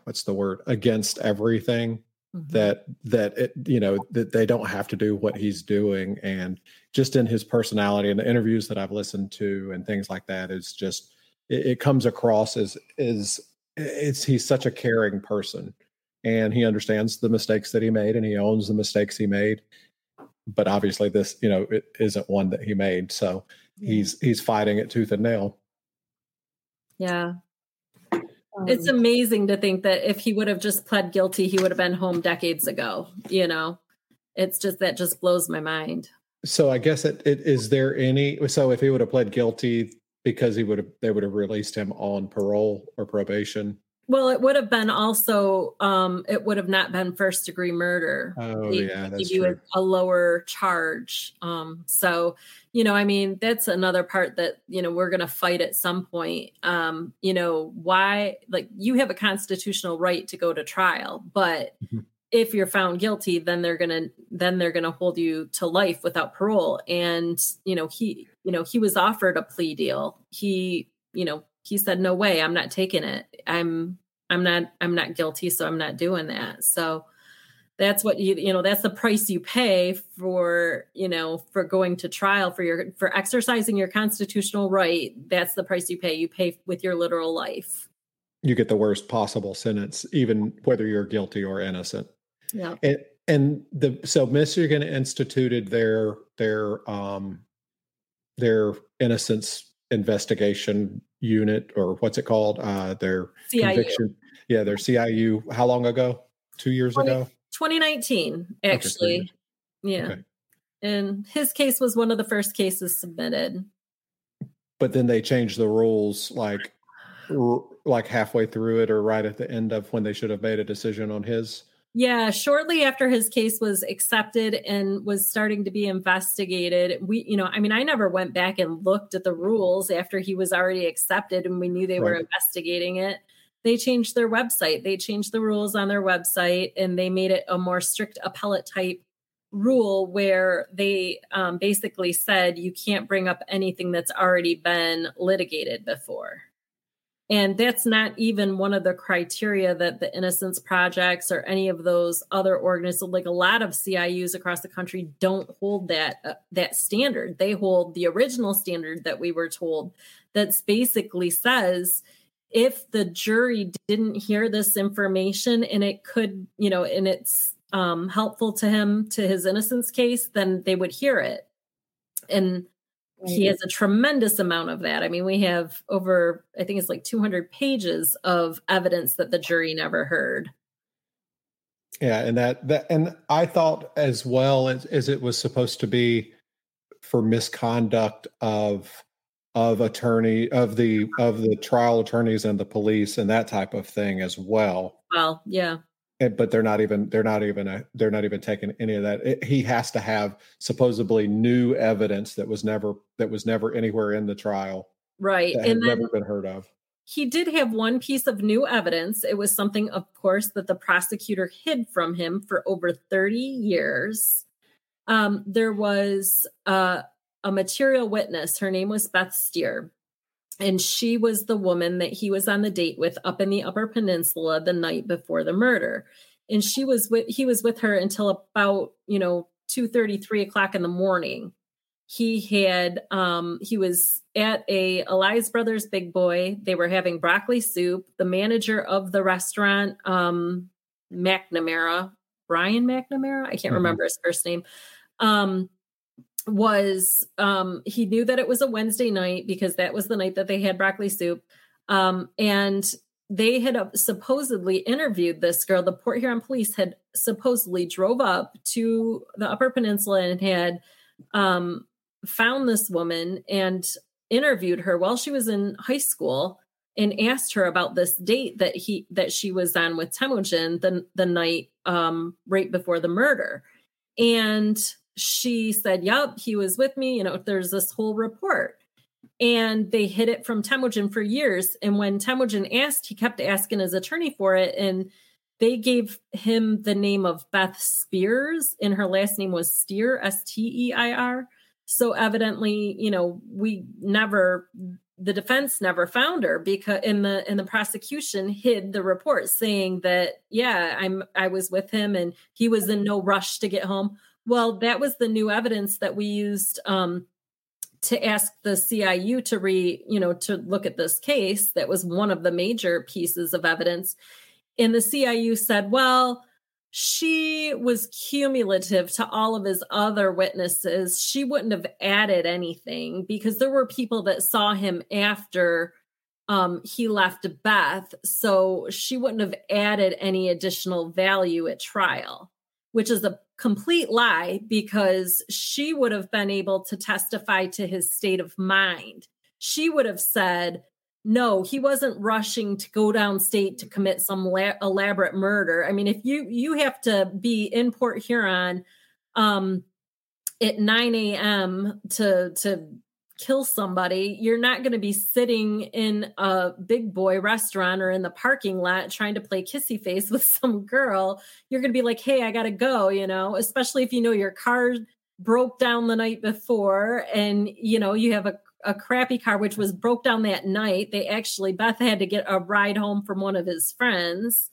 what's the word against everything mm-hmm. that that it, you know that they don't have to do what he's doing. And just in his personality and the interviews that I've listened to and things like that is just it, it comes across as is it's he's such a caring person. And he understands the mistakes that he made and he owns the mistakes he made. But obviously this you know it isn't one that he made. So he's he's fighting it tooth and nail. Yeah um, it's amazing to think that if he would have just pled guilty he would have been home decades ago you know? It's just that just blows my mind. So i guess it, it is there any so if he would have pled guilty because he would have they would have released him on parole or probation well, it would have been also um it would have not been first degree murder. Oh they, yeah, that's give true. you a, a, lower charge. Um so, you know, I mean, that's another part that, you know, we're going to fight at some point. Um, you know, why like you have a constitutional right to go to trial, but mm-hmm. if you're found guilty, then they're going to then they're going to hold you to life without parole and, you know, he, you know, he was offered a plea deal. He, you know, he said no way i'm not taking it. I'm i'm not i'm not guilty so i'm not doing that. So that's what you you know that's the price you pay for you know for going to trial for your for exercising your constitutional right. That's the price you pay. You pay with your literal life. You get the worst possible sentence even whether you're guilty or innocent. Yeah. And and the so michigan instituted their their um their innocence investigation unit or what's it called? Uh, their CIU. conviction. Yeah, their CIU. How long ago? Two years 20, ago. 2019, actually. Okay, yeah. Okay. And his case was one of the first cases submitted. But then they changed the rules like like halfway through it or right at the end of when they should have made a decision on his yeah, shortly after his case was accepted and was starting to be investigated, we, you know, I mean, I never went back and looked at the rules after he was already accepted and we knew they right. were investigating it. They changed their website. They changed the rules on their website and they made it a more strict appellate type rule where they um, basically said you can't bring up anything that's already been litigated before. And that's not even one of the criteria that the Innocence Projects or any of those other organizations, like a lot of CIUs across the country, don't hold that uh, that standard. They hold the original standard that we were told. That's basically says if the jury didn't hear this information and it could, you know, and it's um, helpful to him to his innocence case, then they would hear it. And he has a tremendous amount of that. I mean, we have over, I think it's like 200 pages of evidence that the jury never heard. Yeah, and that that and I thought as well as, as it was supposed to be for misconduct of of attorney of the of the trial attorneys and the police and that type of thing as well. Well, yeah but they're not even they're not even a, they're not even taking any of that. It, he has to have supposedly new evidence that was never that was never anywhere in the trial right and never been heard of. he did have one piece of new evidence. It was something of course that the prosecutor hid from him for over 30 years. Um, there was uh, a material witness. Her name was beth Steir and she was the woman that he was on the date with up in the upper peninsula the night before the murder. And she was with he was with her until about you know 2 3 o'clock in the morning. He had um he was at a elias brothers big boy. They were having broccoli soup. The manager of the restaurant um mcnamara brian mcnamara? I can't mm-hmm. remember his first name. Um was um he knew that it was a Wednesday night because that was the night that they had broccoli soup. Um and they had uh, supposedly interviewed this girl. The Port Huron police had supposedly drove up to the Upper Peninsula and had um found this woman and interviewed her while she was in high school and asked her about this date that he that she was on with Temujin the the night um right before the murder. And she said, Yep, he was with me. You know, there's this whole report. and they hid it from Temujin for years. And when Temujin asked, he kept asking his attorney for it, and they gave him the name of Beth Spears, and her last name was Steir, S T E I R. So evidently, you know, we never the defense never found her because in the in the prosecution hid the report saying that yeah i'm i was with him and he was in no rush to get home well that was the new evidence that we used um to ask the ciu to re you know to look at this case that was one of the major pieces of evidence and the ciu said well she was cumulative to all of his other witnesses. She wouldn't have added anything because there were people that saw him after um, he left Beth. So she wouldn't have added any additional value at trial, which is a complete lie because she would have been able to testify to his state of mind. She would have said, no he wasn't rushing to go downstate to commit some la- elaborate murder i mean if you you have to be in port huron um at 9 a.m to to kill somebody you're not going to be sitting in a big boy restaurant or in the parking lot trying to play kissy face with some girl you're going to be like hey i gotta go you know especially if you know your car broke down the night before and you know you have a a crappy car, which was broke down that night. They actually, Beth had to get a ride home from one of his friends.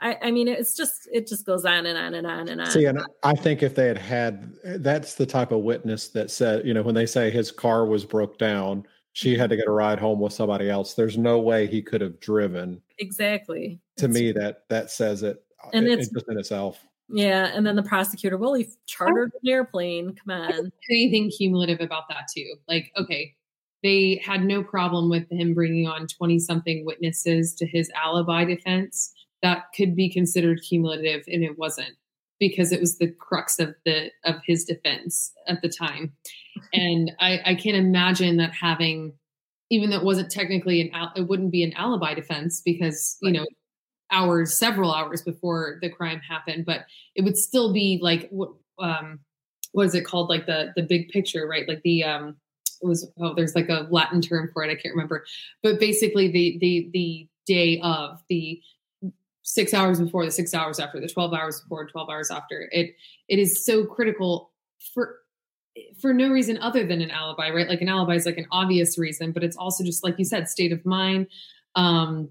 I, I mean, it's just, it just goes on and on and on and on. See, and I think if they had had, that's the type of witness that said, you know, when they say his car was broke down, she mm-hmm. had to get a ride home with somebody else. There's no way he could have driven. Exactly. To it's, me, that that says it. And it, it's it just in itself. Yeah, and then the prosecutor, well, he chartered an airplane. Come on. Anything cumulative about that too? Like, okay, they had no problem with him bringing on twenty something witnesses to his alibi defense. That could be considered cumulative, and it wasn't because it was the crux of the of his defense at the time. And I, I can't imagine that having, even though it wasn't technically an, it wouldn't be an alibi defense because you know hours, several hours before the crime happened, but it would still be like what um what is it called? Like the the big picture, right? Like the um it was oh there's like a Latin term for it, I can't remember. But basically the the the day of the six hours before, the six hours after, the 12 hours before, 12 hours after. It it is so critical for for no reason other than an alibi, right? Like an alibi is like an obvious reason, but it's also just like you said, state of mind, um,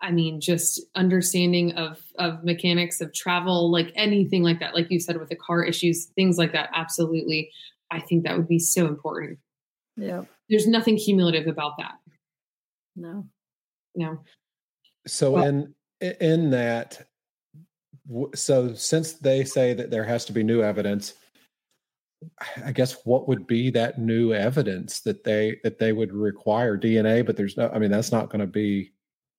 I mean, just understanding of of mechanics of travel, like anything like that, like you said with the car issues, things like that. Absolutely, I think that would be so important. Yeah, there's nothing cumulative about that. No, no. So well, in in that, so since they say that there has to be new evidence, I guess what would be that new evidence that they that they would require DNA? But there's no, I mean, that's not going to be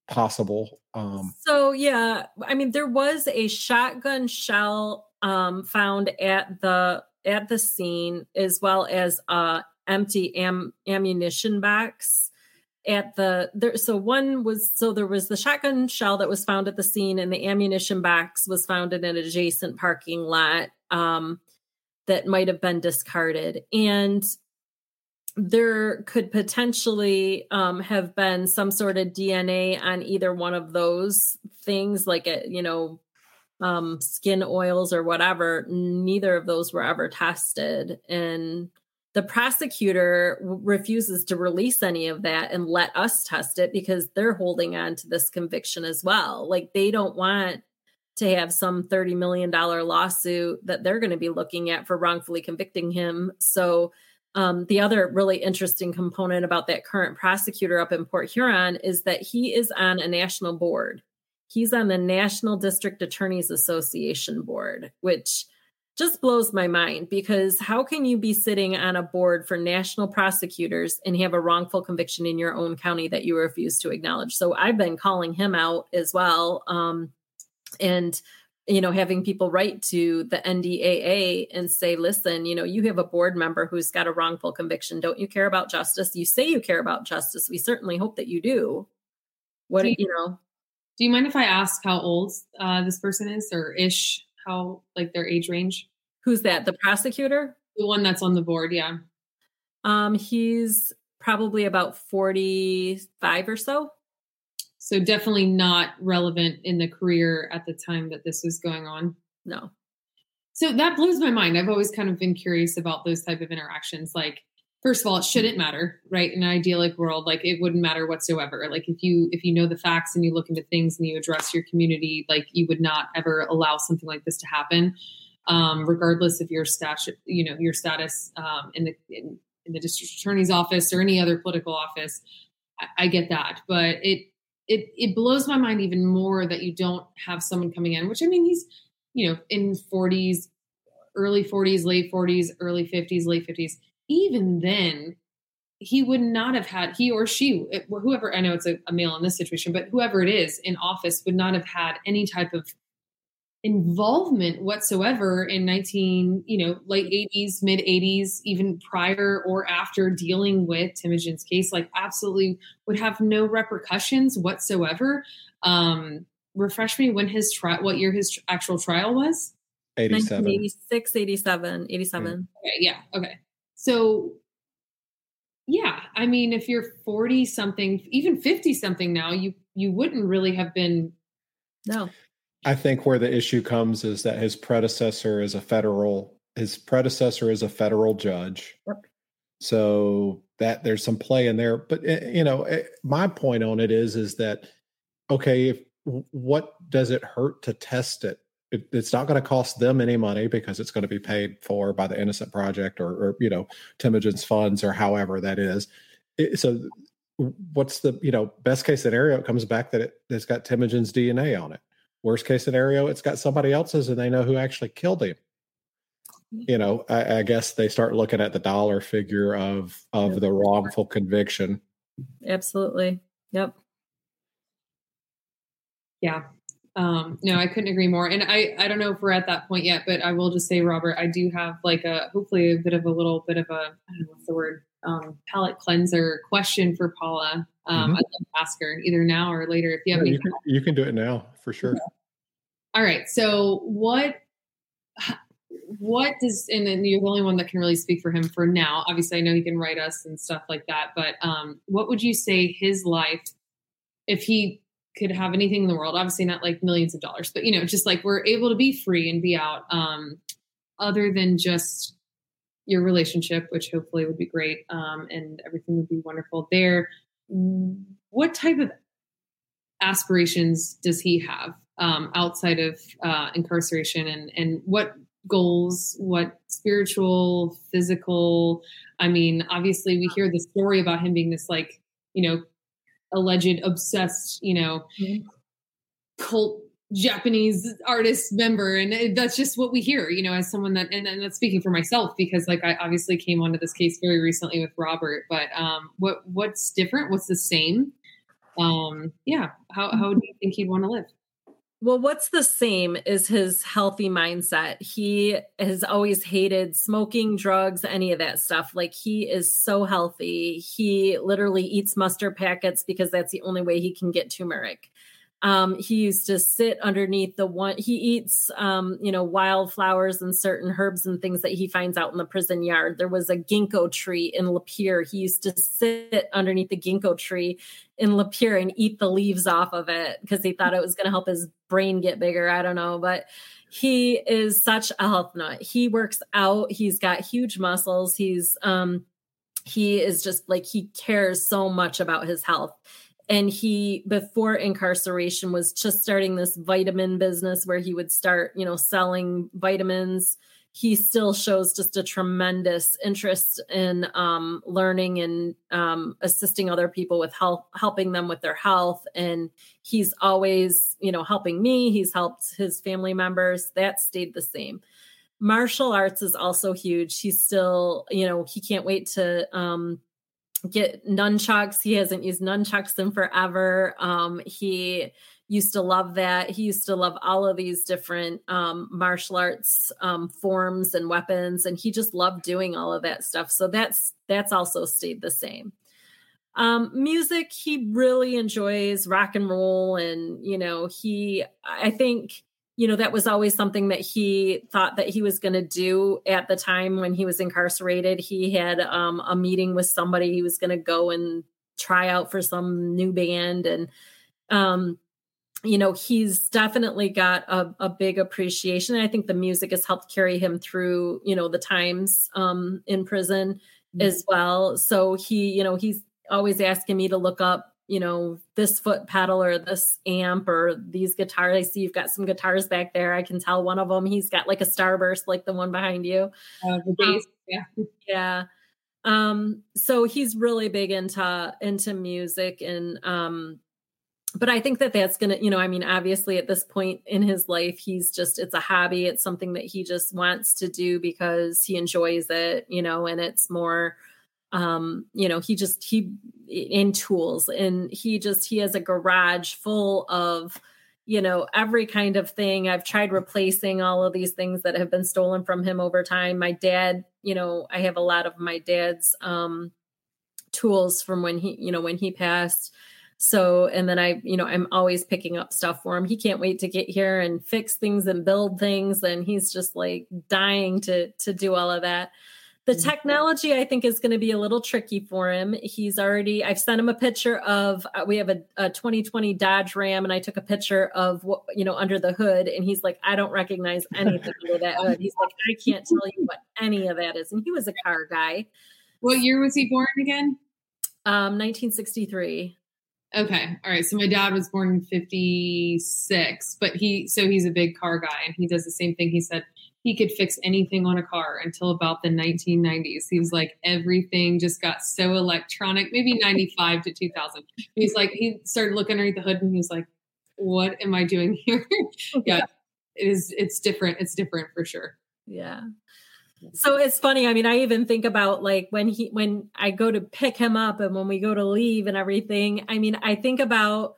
possible. Um, so yeah, I mean, there was a shotgun shell um, found at the at the scene, as well as a empty am- ammunition box at the there. So one was so there was the shotgun shell that was found at the scene, and the ammunition box was found in an adjacent parking lot. Um, that might have been discarded. And there could potentially um, have been some sort of DNA on either one of those things, like a, you know, um, skin oils or whatever. Neither of those were ever tested, and the prosecutor refuses to release any of that and let us test it because they're holding on to this conviction as well. Like they don't want to have some $30 million lawsuit that they're going to be looking at for wrongfully convicting him. So um, the other really interesting component about that current prosecutor up in Port Huron is that he is on a national board. He's on the National District Attorneys Association board, which just blows my mind because how can you be sitting on a board for national prosecutors and have a wrongful conviction in your own county that you refuse to acknowledge? So I've been calling him out as well. Um, and you know, having people write to the NDAA and say, listen, you know, you have a board member who's got a wrongful conviction. Don't you care about justice? You say you care about justice. We certainly hope that you do. What, do you, you know? Do you mind if I ask how old uh, this person is or ish, how like their age range? Who's that? The prosecutor? The one that's on the board. Yeah. Um, he's probably about 45 or so. So definitely not relevant in the career at the time that this was going on. No. So that blows my mind. I've always kind of been curious about those type of interactions. Like, first of all, it shouldn't matter, right? In an idyllic world, like it wouldn't matter whatsoever. Like if you if you know the facts and you look into things and you address your community, like you would not ever allow something like this to happen, um, regardless of your status, you know, your status um, in the in, in the district attorney's office or any other political office. I, I get that, but it it it blows my mind even more that you don't have someone coming in. Which I mean, he's you know in 40s, early 40s, late 40s, early 50s, late 50s. Even then, he would not have had he or she whoever i know it's a, a, male in this situation but whoever it is in office would not have had any type of involvement whatsoever in 19 you know late 80s mid 80s even prior or after dealing with Temujin's case like absolutely would have no repercussions whatsoever. Um refresh me when his trial what year his tr- actual trial was? 87 86 87 87 okay yeah okay. So yeah i mean if you're 40 something even 50 something now you you wouldn't really have been no I think where the issue comes is that his predecessor is a federal his predecessor is a federal judge. So that there's some play in there, but eh, you know, eh, my point on it is is that okay, if what does it hurt to test it? it it's not going to cost them any money because it's going to be paid for by the Innocent Project or, or you know Temujin's funds or however that is. It, so what's the you know best case scenario? It comes back that it, it's got Temujin's DNA on it Worst case scenario, it's got somebody else's and they know who actually killed him. You know, I, I guess they start looking at the dollar figure of of the wrongful conviction. Absolutely. Yep. Yeah. Um, no, I couldn't agree more. And I, I don't know if we're at that point yet, but I will just say, Robert, I do have like a hopefully a bit of a little bit of a I don't know what's the word um, palate cleanser question for Paula. Um, mm-hmm. I'd love to ask her either now or later if you have yeah, any. You can, you can, do it now for sure. All right. So what what does and then you're the only one that can really speak for him for now. Obviously, I know he can write us and stuff like that. But um, what would you say his life if he could have anything in the world? Obviously, not like millions of dollars, but you know, just like we're able to be free and be out. Um, other than just your relationship, which hopefully would be great, um, and everything would be wonderful there. What type of aspirations does he have um, outside of uh, incarceration, and and what goals, what spiritual, physical? I mean, obviously, we hear the story about him being this like you know alleged obsessed, you know, mm-hmm. cult Japanese artist member. And that's just what we hear, you know, as someone that, and, and that's speaking for myself because like I obviously came onto this case very recently with Robert, but um, what, what's different? What's the same? Um, yeah. How, how do you think he'd want to live? Well, what's the same is his healthy mindset. He has always hated smoking, drugs, any of that stuff. Like he is so healthy. He literally eats mustard packets because that's the only way he can get turmeric. Um, he used to sit underneath the one. He eats, um, you know, wildflowers and certain herbs and things that he finds out in the prison yard. There was a ginkgo tree in Lapeer. He used to sit underneath the ginkgo tree in Lapeer and eat the leaves off of it because he thought it was going to help his brain get bigger. I don't know, but he is such a health nut. He works out. He's got huge muscles. He's um, he is just like he cares so much about his health and he before incarceration was just starting this vitamin business where he would start you know selling vitamins. He still shows just a tremendous interest in um, learning and um, assisting other people with health helping them with their health. And he's always you know helping me. He's helped his family members. That stayed the same. Martial arts is also huge. He's still you know he can't wait to um, get nunchucks. He hasn't used nunchucks in forever. Um, he used to love that. He used to love all of these different um, martial arts um, forms and weapons, and he just loved doing all of that stuff. So that's that's also stayed the same. Um, music, he really enjoys rock and roll, and you know, he I think you know, that was always something that he thought that he was going to do at the time when he was incarcerated. He had um, a meeting with somebody. He was going to go and try out for some new band. And, um, you know, he's definitely got a, a big appreciation. I think the music has helped carry him through, you know, the times um, in prison mm-hmm. as well. So he, you know, he's always asking me to look up you know, this foot pedal or this amp or these guitars. I see you've got some guitars back there. I can tell one of them he's got like a starburst, like the one behind you. Uh, the bass, yeah, yeah. Um, so he's really big into into music and um, but I think that that's gonna, you know, I mean, obviously at this point in his life, he's just it's a hobby. It's something that he just wants to do because he enjoys it, you know, and it's more um you know he just he in tools and he just he has a garage full of you know every kind of thing. I've tried replacing all of these things that have been stolen from him over time. My dad you know i have a lot of my dad's um tools from when he you know when he passed. So and then i you know i'm always picking up stuff for him. He can't wait to get here and fix things and build things and he's just like dying to to do all of that the mm-hmm. technology, I think, is going to be a little tricky for him. He's already, I've sent him a picture of, uh, we have a, a 2020 Dodge Ram, and I took a picture of what, you know, under the hood. And he's like, I don't recognize anything under that hood. He's like, I can't tell you what any of that is. And he was a car guy. What year was he born again? Um, 1963. Okay. All right. So my dad was born in 56, but he, so he's a big car guy and he does the same thing. He said, he could fix anything on a car until about the 1990s. He was like, everything just got so electronic, maybe 95 to 2000. He's like, he started looking underneath the hood and he was like, what am I doing here? yeah, it is, it's different. It's different for sure. Yeah. So it's funny. I mean, I even think about like when he, when I go to pick him up and when we go to leave and everything. I mean, I think about,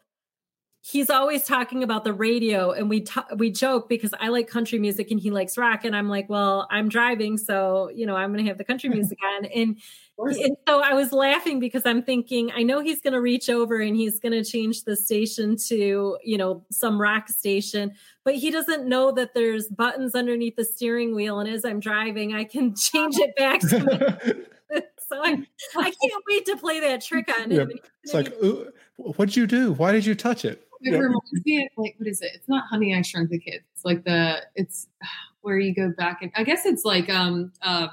he's always talking about the radio and we t- we joke because I like country music and he likes rock and I'm like, well, I'm driving, so you know, I'm going to have the country music on and, and so I was laughing because I'm thinking I know he's going to reach over and he's going to change the station to, you know, some rock station, but he doesn't know that there's buttons underneath the steering wheel and as I'm driving, I can change it back to so I, I can't wait to play that trick on him. Yeah. It's like, what'd you do? Why did you touch it? It yep. reminds me of like what is it? It's not Honey I Shrunk the Kids. It's like the it's where you go back and I guess it's like um uh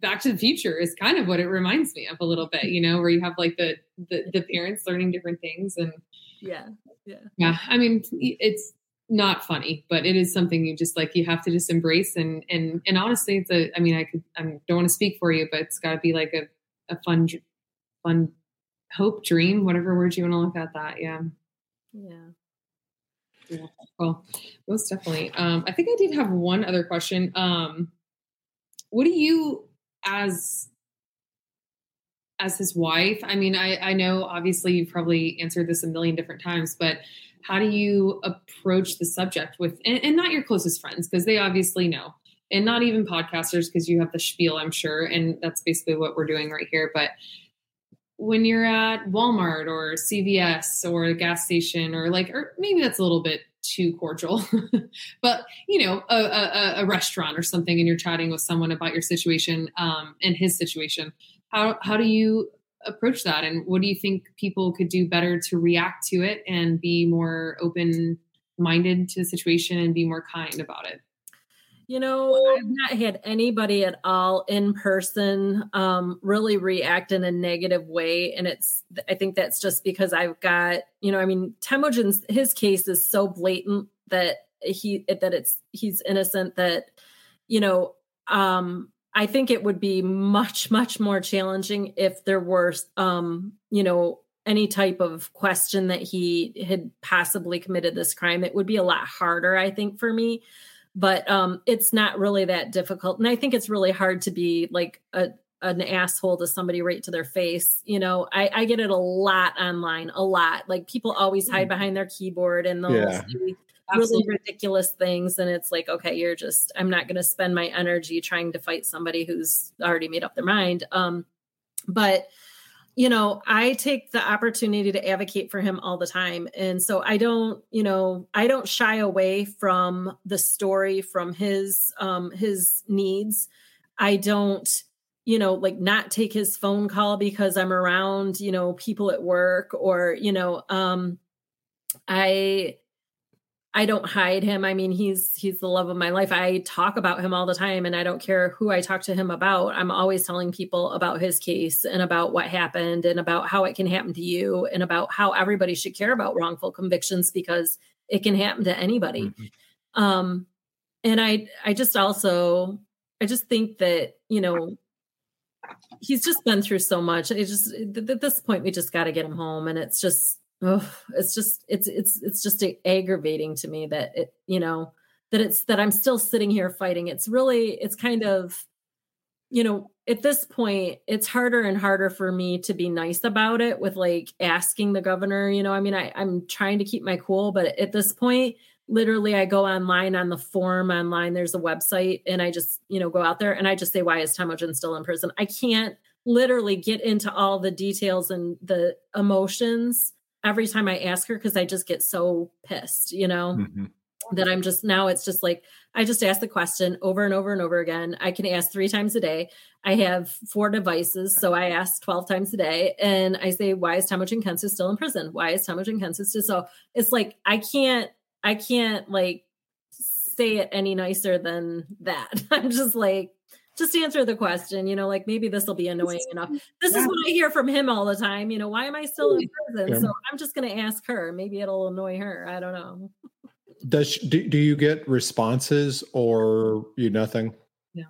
Back to the Future is kind of what it reminds me of a little bit, you know, where you have like the the, the parents learning different things and yeah, yeah, yeah. I mean, it's not funny, but it is something you just like you have to just embrace and and and honestly, it's a. I mean, I could I don't want to speak for you, but it's got to be like a a fun fun hope dream, whatever words you want to look at that. Yeah. Yeah. Yeah. Well, most definitely. Um, I think I did have one other question. Um, what do you, as as his wife? I mean, I, I know obviously you've probably answered this a million different times, but how do you approach the subject with, and, and not your closest friends because they obviously know, and not even podcasters because you have the spiel, I'm sure, and that's basically what we're doing right here. But when you're at Walmart or CVS or a gas station or like, or maybe that's a little bit too cordial, but you know, a, a, a, restaurant or something, and you're chatting with someone about your situation um, and his situation. How how do you approach that, and what do you think people could do better to react to it and be more open minded to the situation and be more kind about it? You know, I've not had anybody at all in person um, really react in a negative way. And it's, I think that's just because I've got, you know, I mean, Temujin's, his case is so blatant that he, that it's, he's innocent that, you know, um, I think it would be much, much more challenging if there were, um, you know, any type of question that he had possibly committed this crime. It would be a lot harder, I think, for me but um, it's not really that difficult. And I think it's really hard to be like a an asshole to somebody right to their face. You know, I, I get it a lot online, a lot. Like people always hide mm. behind their keyboard and they'll yeah. really Absolutely. ridiculous things. And it's like, okay, you're just, I'm not going to spend my energy trying to fight somebody who's already made up their mind. Um, but you know, I take the opportunity to advocate for him all the time. And so I don't, you know, I don't shy away from the story, from his um his needs. I don't, you know, like not take his phone call because I'm around, you know, people at work or, you know, um I I don't hide him. I mean, he's he's the love of my life. I talk about him all the time and I don't care who I talk to him about. I'm always telling people about his case and about what happened and about how it can happen to you and about how everybody should care about wrongful convictions because it can happen to anybody. Mm-hmm. Um and I I just also I just think that, you know, he's just been through so much. It just at this point we just got to get him home and it's just oh, it's just it's it's it's just aggravating to me that it you know that it's that I'm still sitting here fighting. It's really it's kind of you know at this point it's harder and harder for me to be nice about it with like asking the governor you know i mean I, i'm trying to keep my cool but at this point literally i go online on the form online there's a website and i just you know go out there and i just say why is temujin still in prison i can't literally get into all the details and the emotions every time I ask her because I just get so pissed, you know, mm-hmm. that I'm just now it's just like I just ask the question over and over and over again. I can ask three times a day. I have four devices, so I ask 12 times a day. And I say, why is Temujin Kensu still in prison? Why is Temujin Kensu still so it's like I can't I can't like say it any nicer than that. I'm just like, just answer the question, you know, like maybe this will be annoying enough. This yeah. is what I hear from him all the time. You know, why am I still in prison? Yeah. So I'm just going to ask her. Maybe it'll annoy her. I don't know. Does she, do, do you get responses or you nothing? Yeah.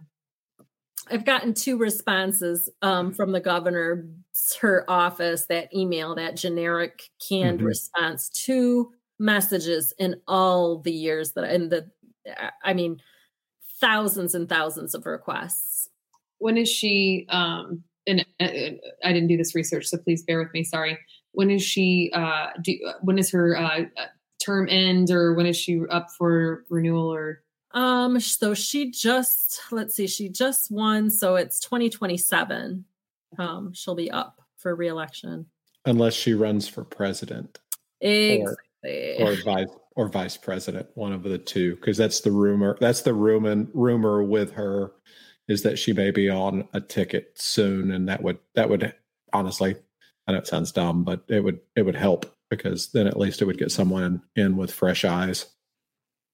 I've gotten two responses um, from the governor's her office, that email, that generic canned mm-hmm. response, two messages in all the years that in the I mean, thousands and thousands of requests. When is she? Um, and uh, I didn't do this research, so please bear with me. Sorry. When is she? Uh, do, when is her uh, term end, or when is she up for renewal? Or um, so she just let's see, she just won, so it's 2027. Um, she'll be up for reelection unless she runs for president. Exactly. Or, or vice or vice president, one of the two, because that's the rumor. That's the rumor rumor with her is that she may be on a ticket soon, and that would that would honestly, I know it sounds dumb, but it would it would help because then at least it would get someone in with fresh eyes.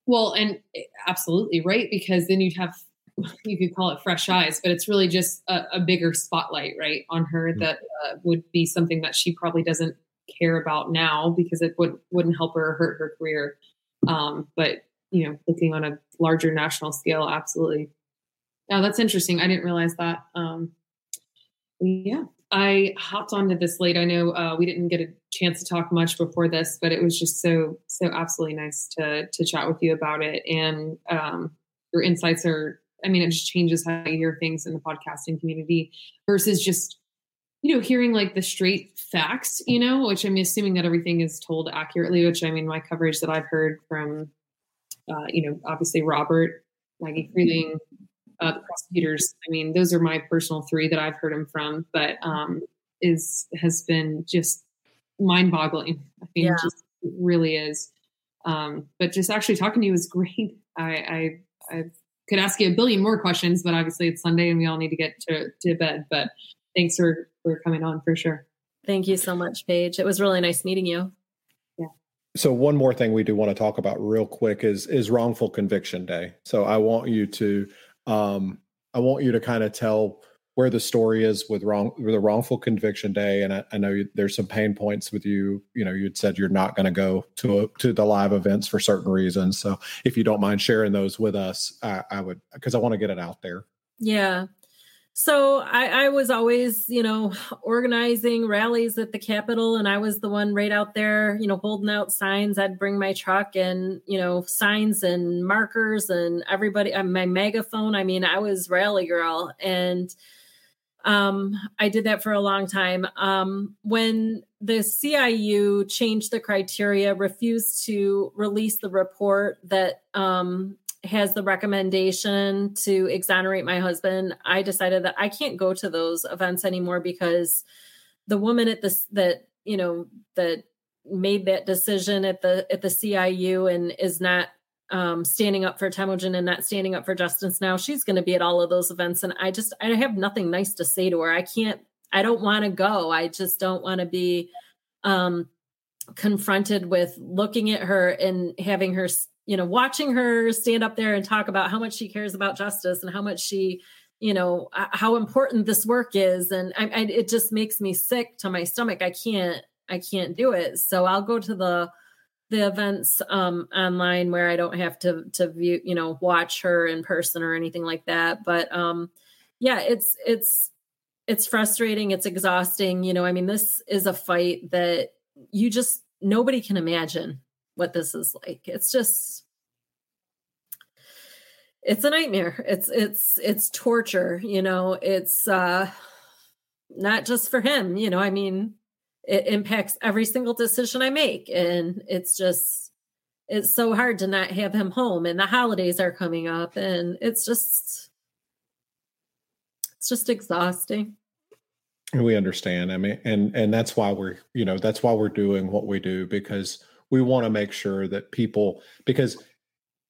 Well, and eh, absolutely right, because then you'd have you could call it fresh eyes, but it's really just a, a bigger spotlight, right, on her mm-hmm. that uh, would be something that she probably doesn't care about now because it would wouldn't help her or hurt her career. Um, but you know, looking on a larger national scale, absolutely. Now that's interesting. I didn't realize that. Um, yeah, I hopped onto this late. I know uh, we didn't get a chance to talk much before this, but it was just so so absolutely nice to to chat with you about it. And um, your insights are, I mean, it just changes how you hear things in the podcasting community versus just you know, hearing like the straight facts, you know, which I'm assuming that everything is told accurately, which I mean, my coverage that I've heard from, uh, you know, obviously Robert, Maggie Freleng, uh, the prosecutors, I mean, those are my personal three that I've heard him from, but um, is, has been just mind boggling. I mean, yeah. just really is. Um, but just actually talking to you was great. I, I, I could ask you a billion more questions, but obviously it's Sunday and we all need to get to, to bed, but thanks for for coming on for sure. Thank you so much, Paige. It was really nice meeting you. Yeah. So one more thing we do want to talk about real quick is is wrongful conviction day. So I want you to um I want you to kind of tell where the story is with wrong with the wrongful conviction day and I, I know you, there's some pain points with you you know you'd said you're not going to go to a, to the live events for certain reasons so if you don't mind sharing those with us I, I would because I want to get it out there yeah so I, I, was always, you know, organizing rallies at the Capitol, and I was the one right out there, you know, holding out signs. I'd bring my truck and, you know, signs and markers and everybody, uh, my megaphone. I mean, I was rally girl, and um, I did that for a long time. Um, when the CIU changed the criteria, refused to release the report that um, has the recommendation to exonerate my husband, I decided that I can't go to those events anymore because the woman at this that you know that made that decision at the at the CIU and is not um, standing up for Temujin and not standing up for justice now. She's going to be at all of those events, and I just I have nothing nice to say to her. I can't. I don't want to go. I just don't want to be um, confronted with looking at her and having her, you know, watching her stand up there and talk about how much she cares about justice and how much she, you know, how important this work is, and I, I, it just makes me sick to my stomach. I can't. I can't do it. So I'll go to the the events um, online where I don't have to to view, you know, watch her in person or anything like that. But um, yeah, it's it's it's frustrating. It's exhausting. You know, I mean, this is a fight that you just nobody can imagine what this is like. It's just it's a nightmare. It's it's it's torture. You know, it's uh not just for him. You know, I mean, it impacts every single decision I make. And it's just, it's so hard to not have him home. And the holidays are coming up. And it's just, it's just exhausting. We understand. I mean, and and that's why we're, you know, that's why we're doing what we do because we want to make sure that people because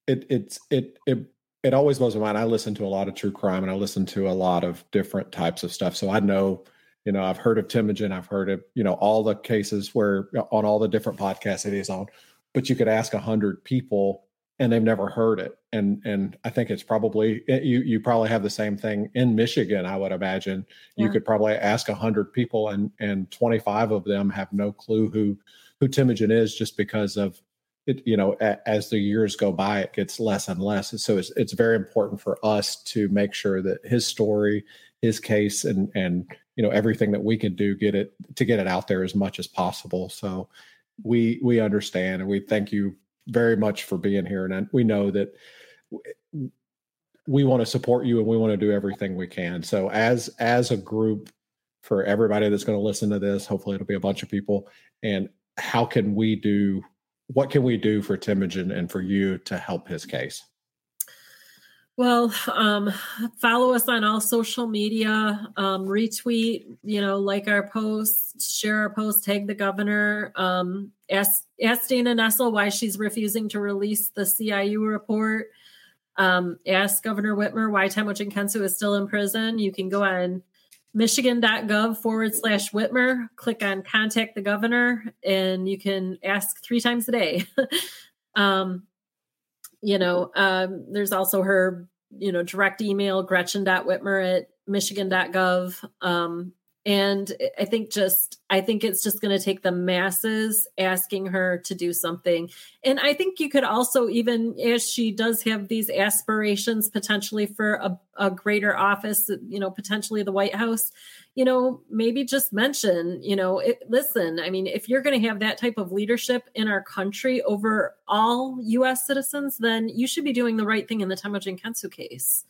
it it's it it it always blows my mind. I listen to a lot of true crime and I listen to a lot of different types of stuff. So I know you know i've heard of Temujin i've heard of you know all the cases where on all the different podcasts it is on but you could ask a hundred people and they've never heard it and and i think it's probably eh, you you probably have the same thing in michigan i would imagine yeah. you could probably ask a hundred people and and 25 of them have no clue who who Temujin is just because of it you know a, as the years go by it gets less and less. So it's it's very important for us to make sure that his story his case and and you know everything that we can do get it to get it out there as much as possible. So we we understand and we thank you very much for being here. And we know that we want to support you and we want to do everything we can. So as as a group for everybody that's going to listen to this hopefully it'll be a bunch of people. And how can we do what can we do for Temujin and for you to help his case well, um, follow us on all social media, um, retweet, you know, like our posts, share our posts, tag the governor, um, ask, ask Dana Nessel why she's refusing to release the CIU report. Um, ask Governor Whitmer why Temujin Kensu is still in prison. You can go on michigan.gov forward slash Whitmer, click on contact the governor, and you can ask three times a day. um, you know, um, there's also her, you know, direct email, gretchen.whitmer at michigan.gov. Um, and I think just, I think it's just going to take the masses asking her to do something. And I think you could also, even as she does have these aspirations potentially for a, a greater office, you know, potentially the White House, you know, maybe just mention, you know, it, listen, I mean, if you're going to have that type of leadership in our country over all US citizens, then you should be doing the right thing in the Temujin Kensu case.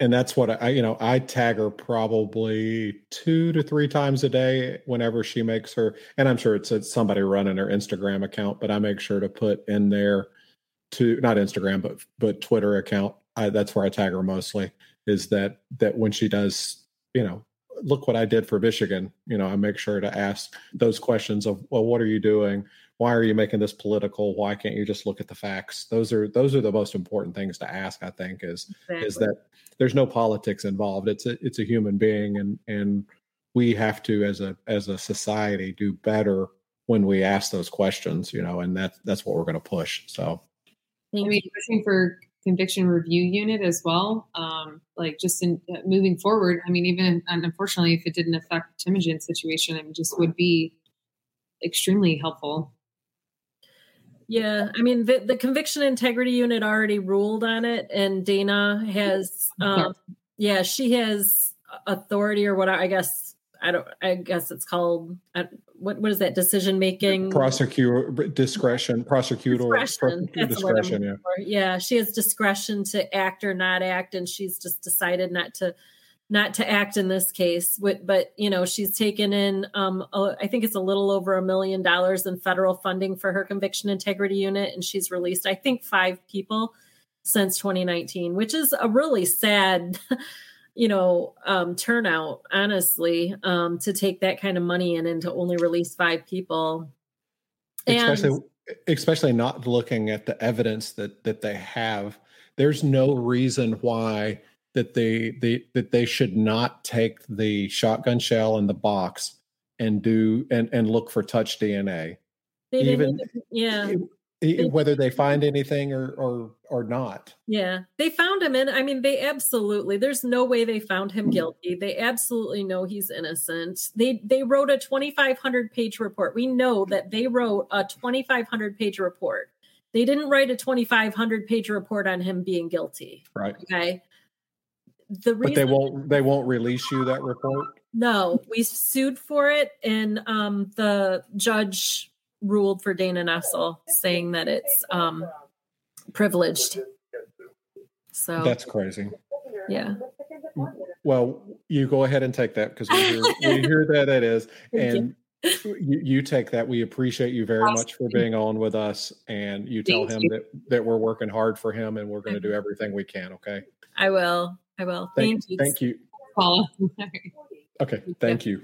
And that's what I, you know, I tag her probably two to three times a day whenever she makes her, and I'm sure it's, it's somebody running her Instagram account, but I make sure to put in there to not Instagram, but but Twitter account. I, that's where I tag her mostly. Is that that when she does, you know, look what I did for Michigan. You know, I make sure to ask those questions of, well, what are you doing? Why are you making this political? Why can't you just look at the facts? Those are those are the most important things to ask. I think is exactly. is that there's no politics involved. It's a it's a human being, and and we have to as a as a society do better when we ask those questions. You know, and that's that's what we're going to push. So, I mean, pushing for conviction review unit as well. Um, like just in uh, moving forward, I mean, even and unfortunately, if it didn't affect Temujin's situation, it just would be extremely helpful. Yeah, I mean, the, the conviction integrity unit already ruled on it, and Dana has, um, yeah, she has authority or what I guess I don't. I guess it's called. What what is that decision making? Prosecutor discretion. Prosecutor discretion. discretion yeah. yeah, she has discretion to act or not act, and she's just decided not to not to act in this case. But but you know, she's taken in. Um, I think it's a little over a million dollars in federal funding for her conviction integrity unit, and she's released I think five people since 2019, which is a really sad. you know, um, turnout, honestly, um, to take that kind of money in and to only release five people. especially especially not looking at the evidence that that they have. There's no reason why that they, they that they should not take the shotgun shell in the box and do and and look for touch dna they even yeah whether they find anything or or or not. Yeah they found him and i mean they absolutely there's no way they found him guilty. They absolutely know he's innocent. They they wrote a 2500 page report. We know that they wrote a 2500 page report. They didn't write a 2500 page report on him being guilty right. okay? The reason but they won't they won't release you that report? No we sued for it and um the judge ruled for dana nessel saying that it's um privileged. So that's crazy. yeah. Well you go ahead and take that because we hear, we hear that it is. And you, you, take that. We appreciate you very much for being on with us and you tell Thank him you. that that we're working hard for him and we're going to do everything we can okay? I will. I will. Thank, thank, you. thank you. Paula. okay. Thank you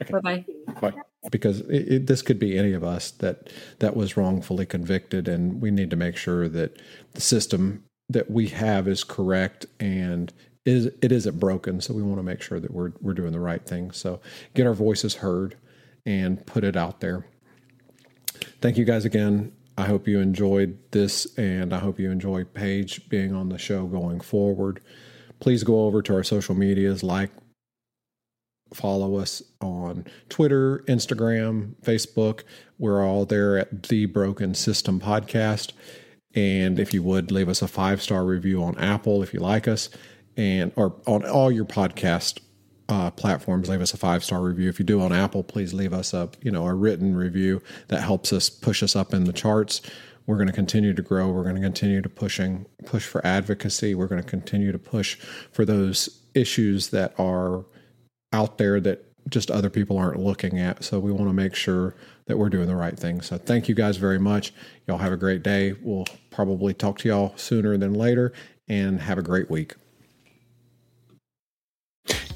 okay. bye-bye Bye. Because it, it, this could be any of us that that was wrongfully convicted, and we need to make sure that the system that we have is correct and is it isn't broken. So we want to make sure that we're we're doing the right thing. So get our voices heard and put it out there. Thank you guys again. I hope you enjoyed this, and I hope you enjoy Paige being on the show going forward. Please go over to our social medias, like, follow us on Twitter, Instagram, Facebook. We're all there at the Broken System Podcast. And if you would leave us a five star review on Apple if you like us, and or on all your podcast uh, platforms, leave us a five star review. If you do on Apple, please leave us a you know a written review that helps us push us up in the charts. We're going to continue to grow. We're going to continue to pushing push for advocacy. We're going to continue to push for those issues that are out there that just other people aren't looking at. So we want to make sure that we're doing the right thing. So thank you guys very much. Y'all have a great day. We'll probably talk to y'all sooner than later and have a great week.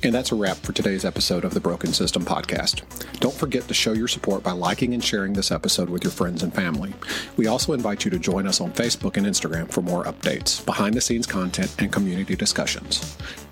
And that's a wrap for today's episode of the Broken System Podcast. Don't forget to show your support by liking and sharing this episode with your friends and family. We also invite you to join us on Facebook and Instagram for more updates, behind the scenes content, and community discussions.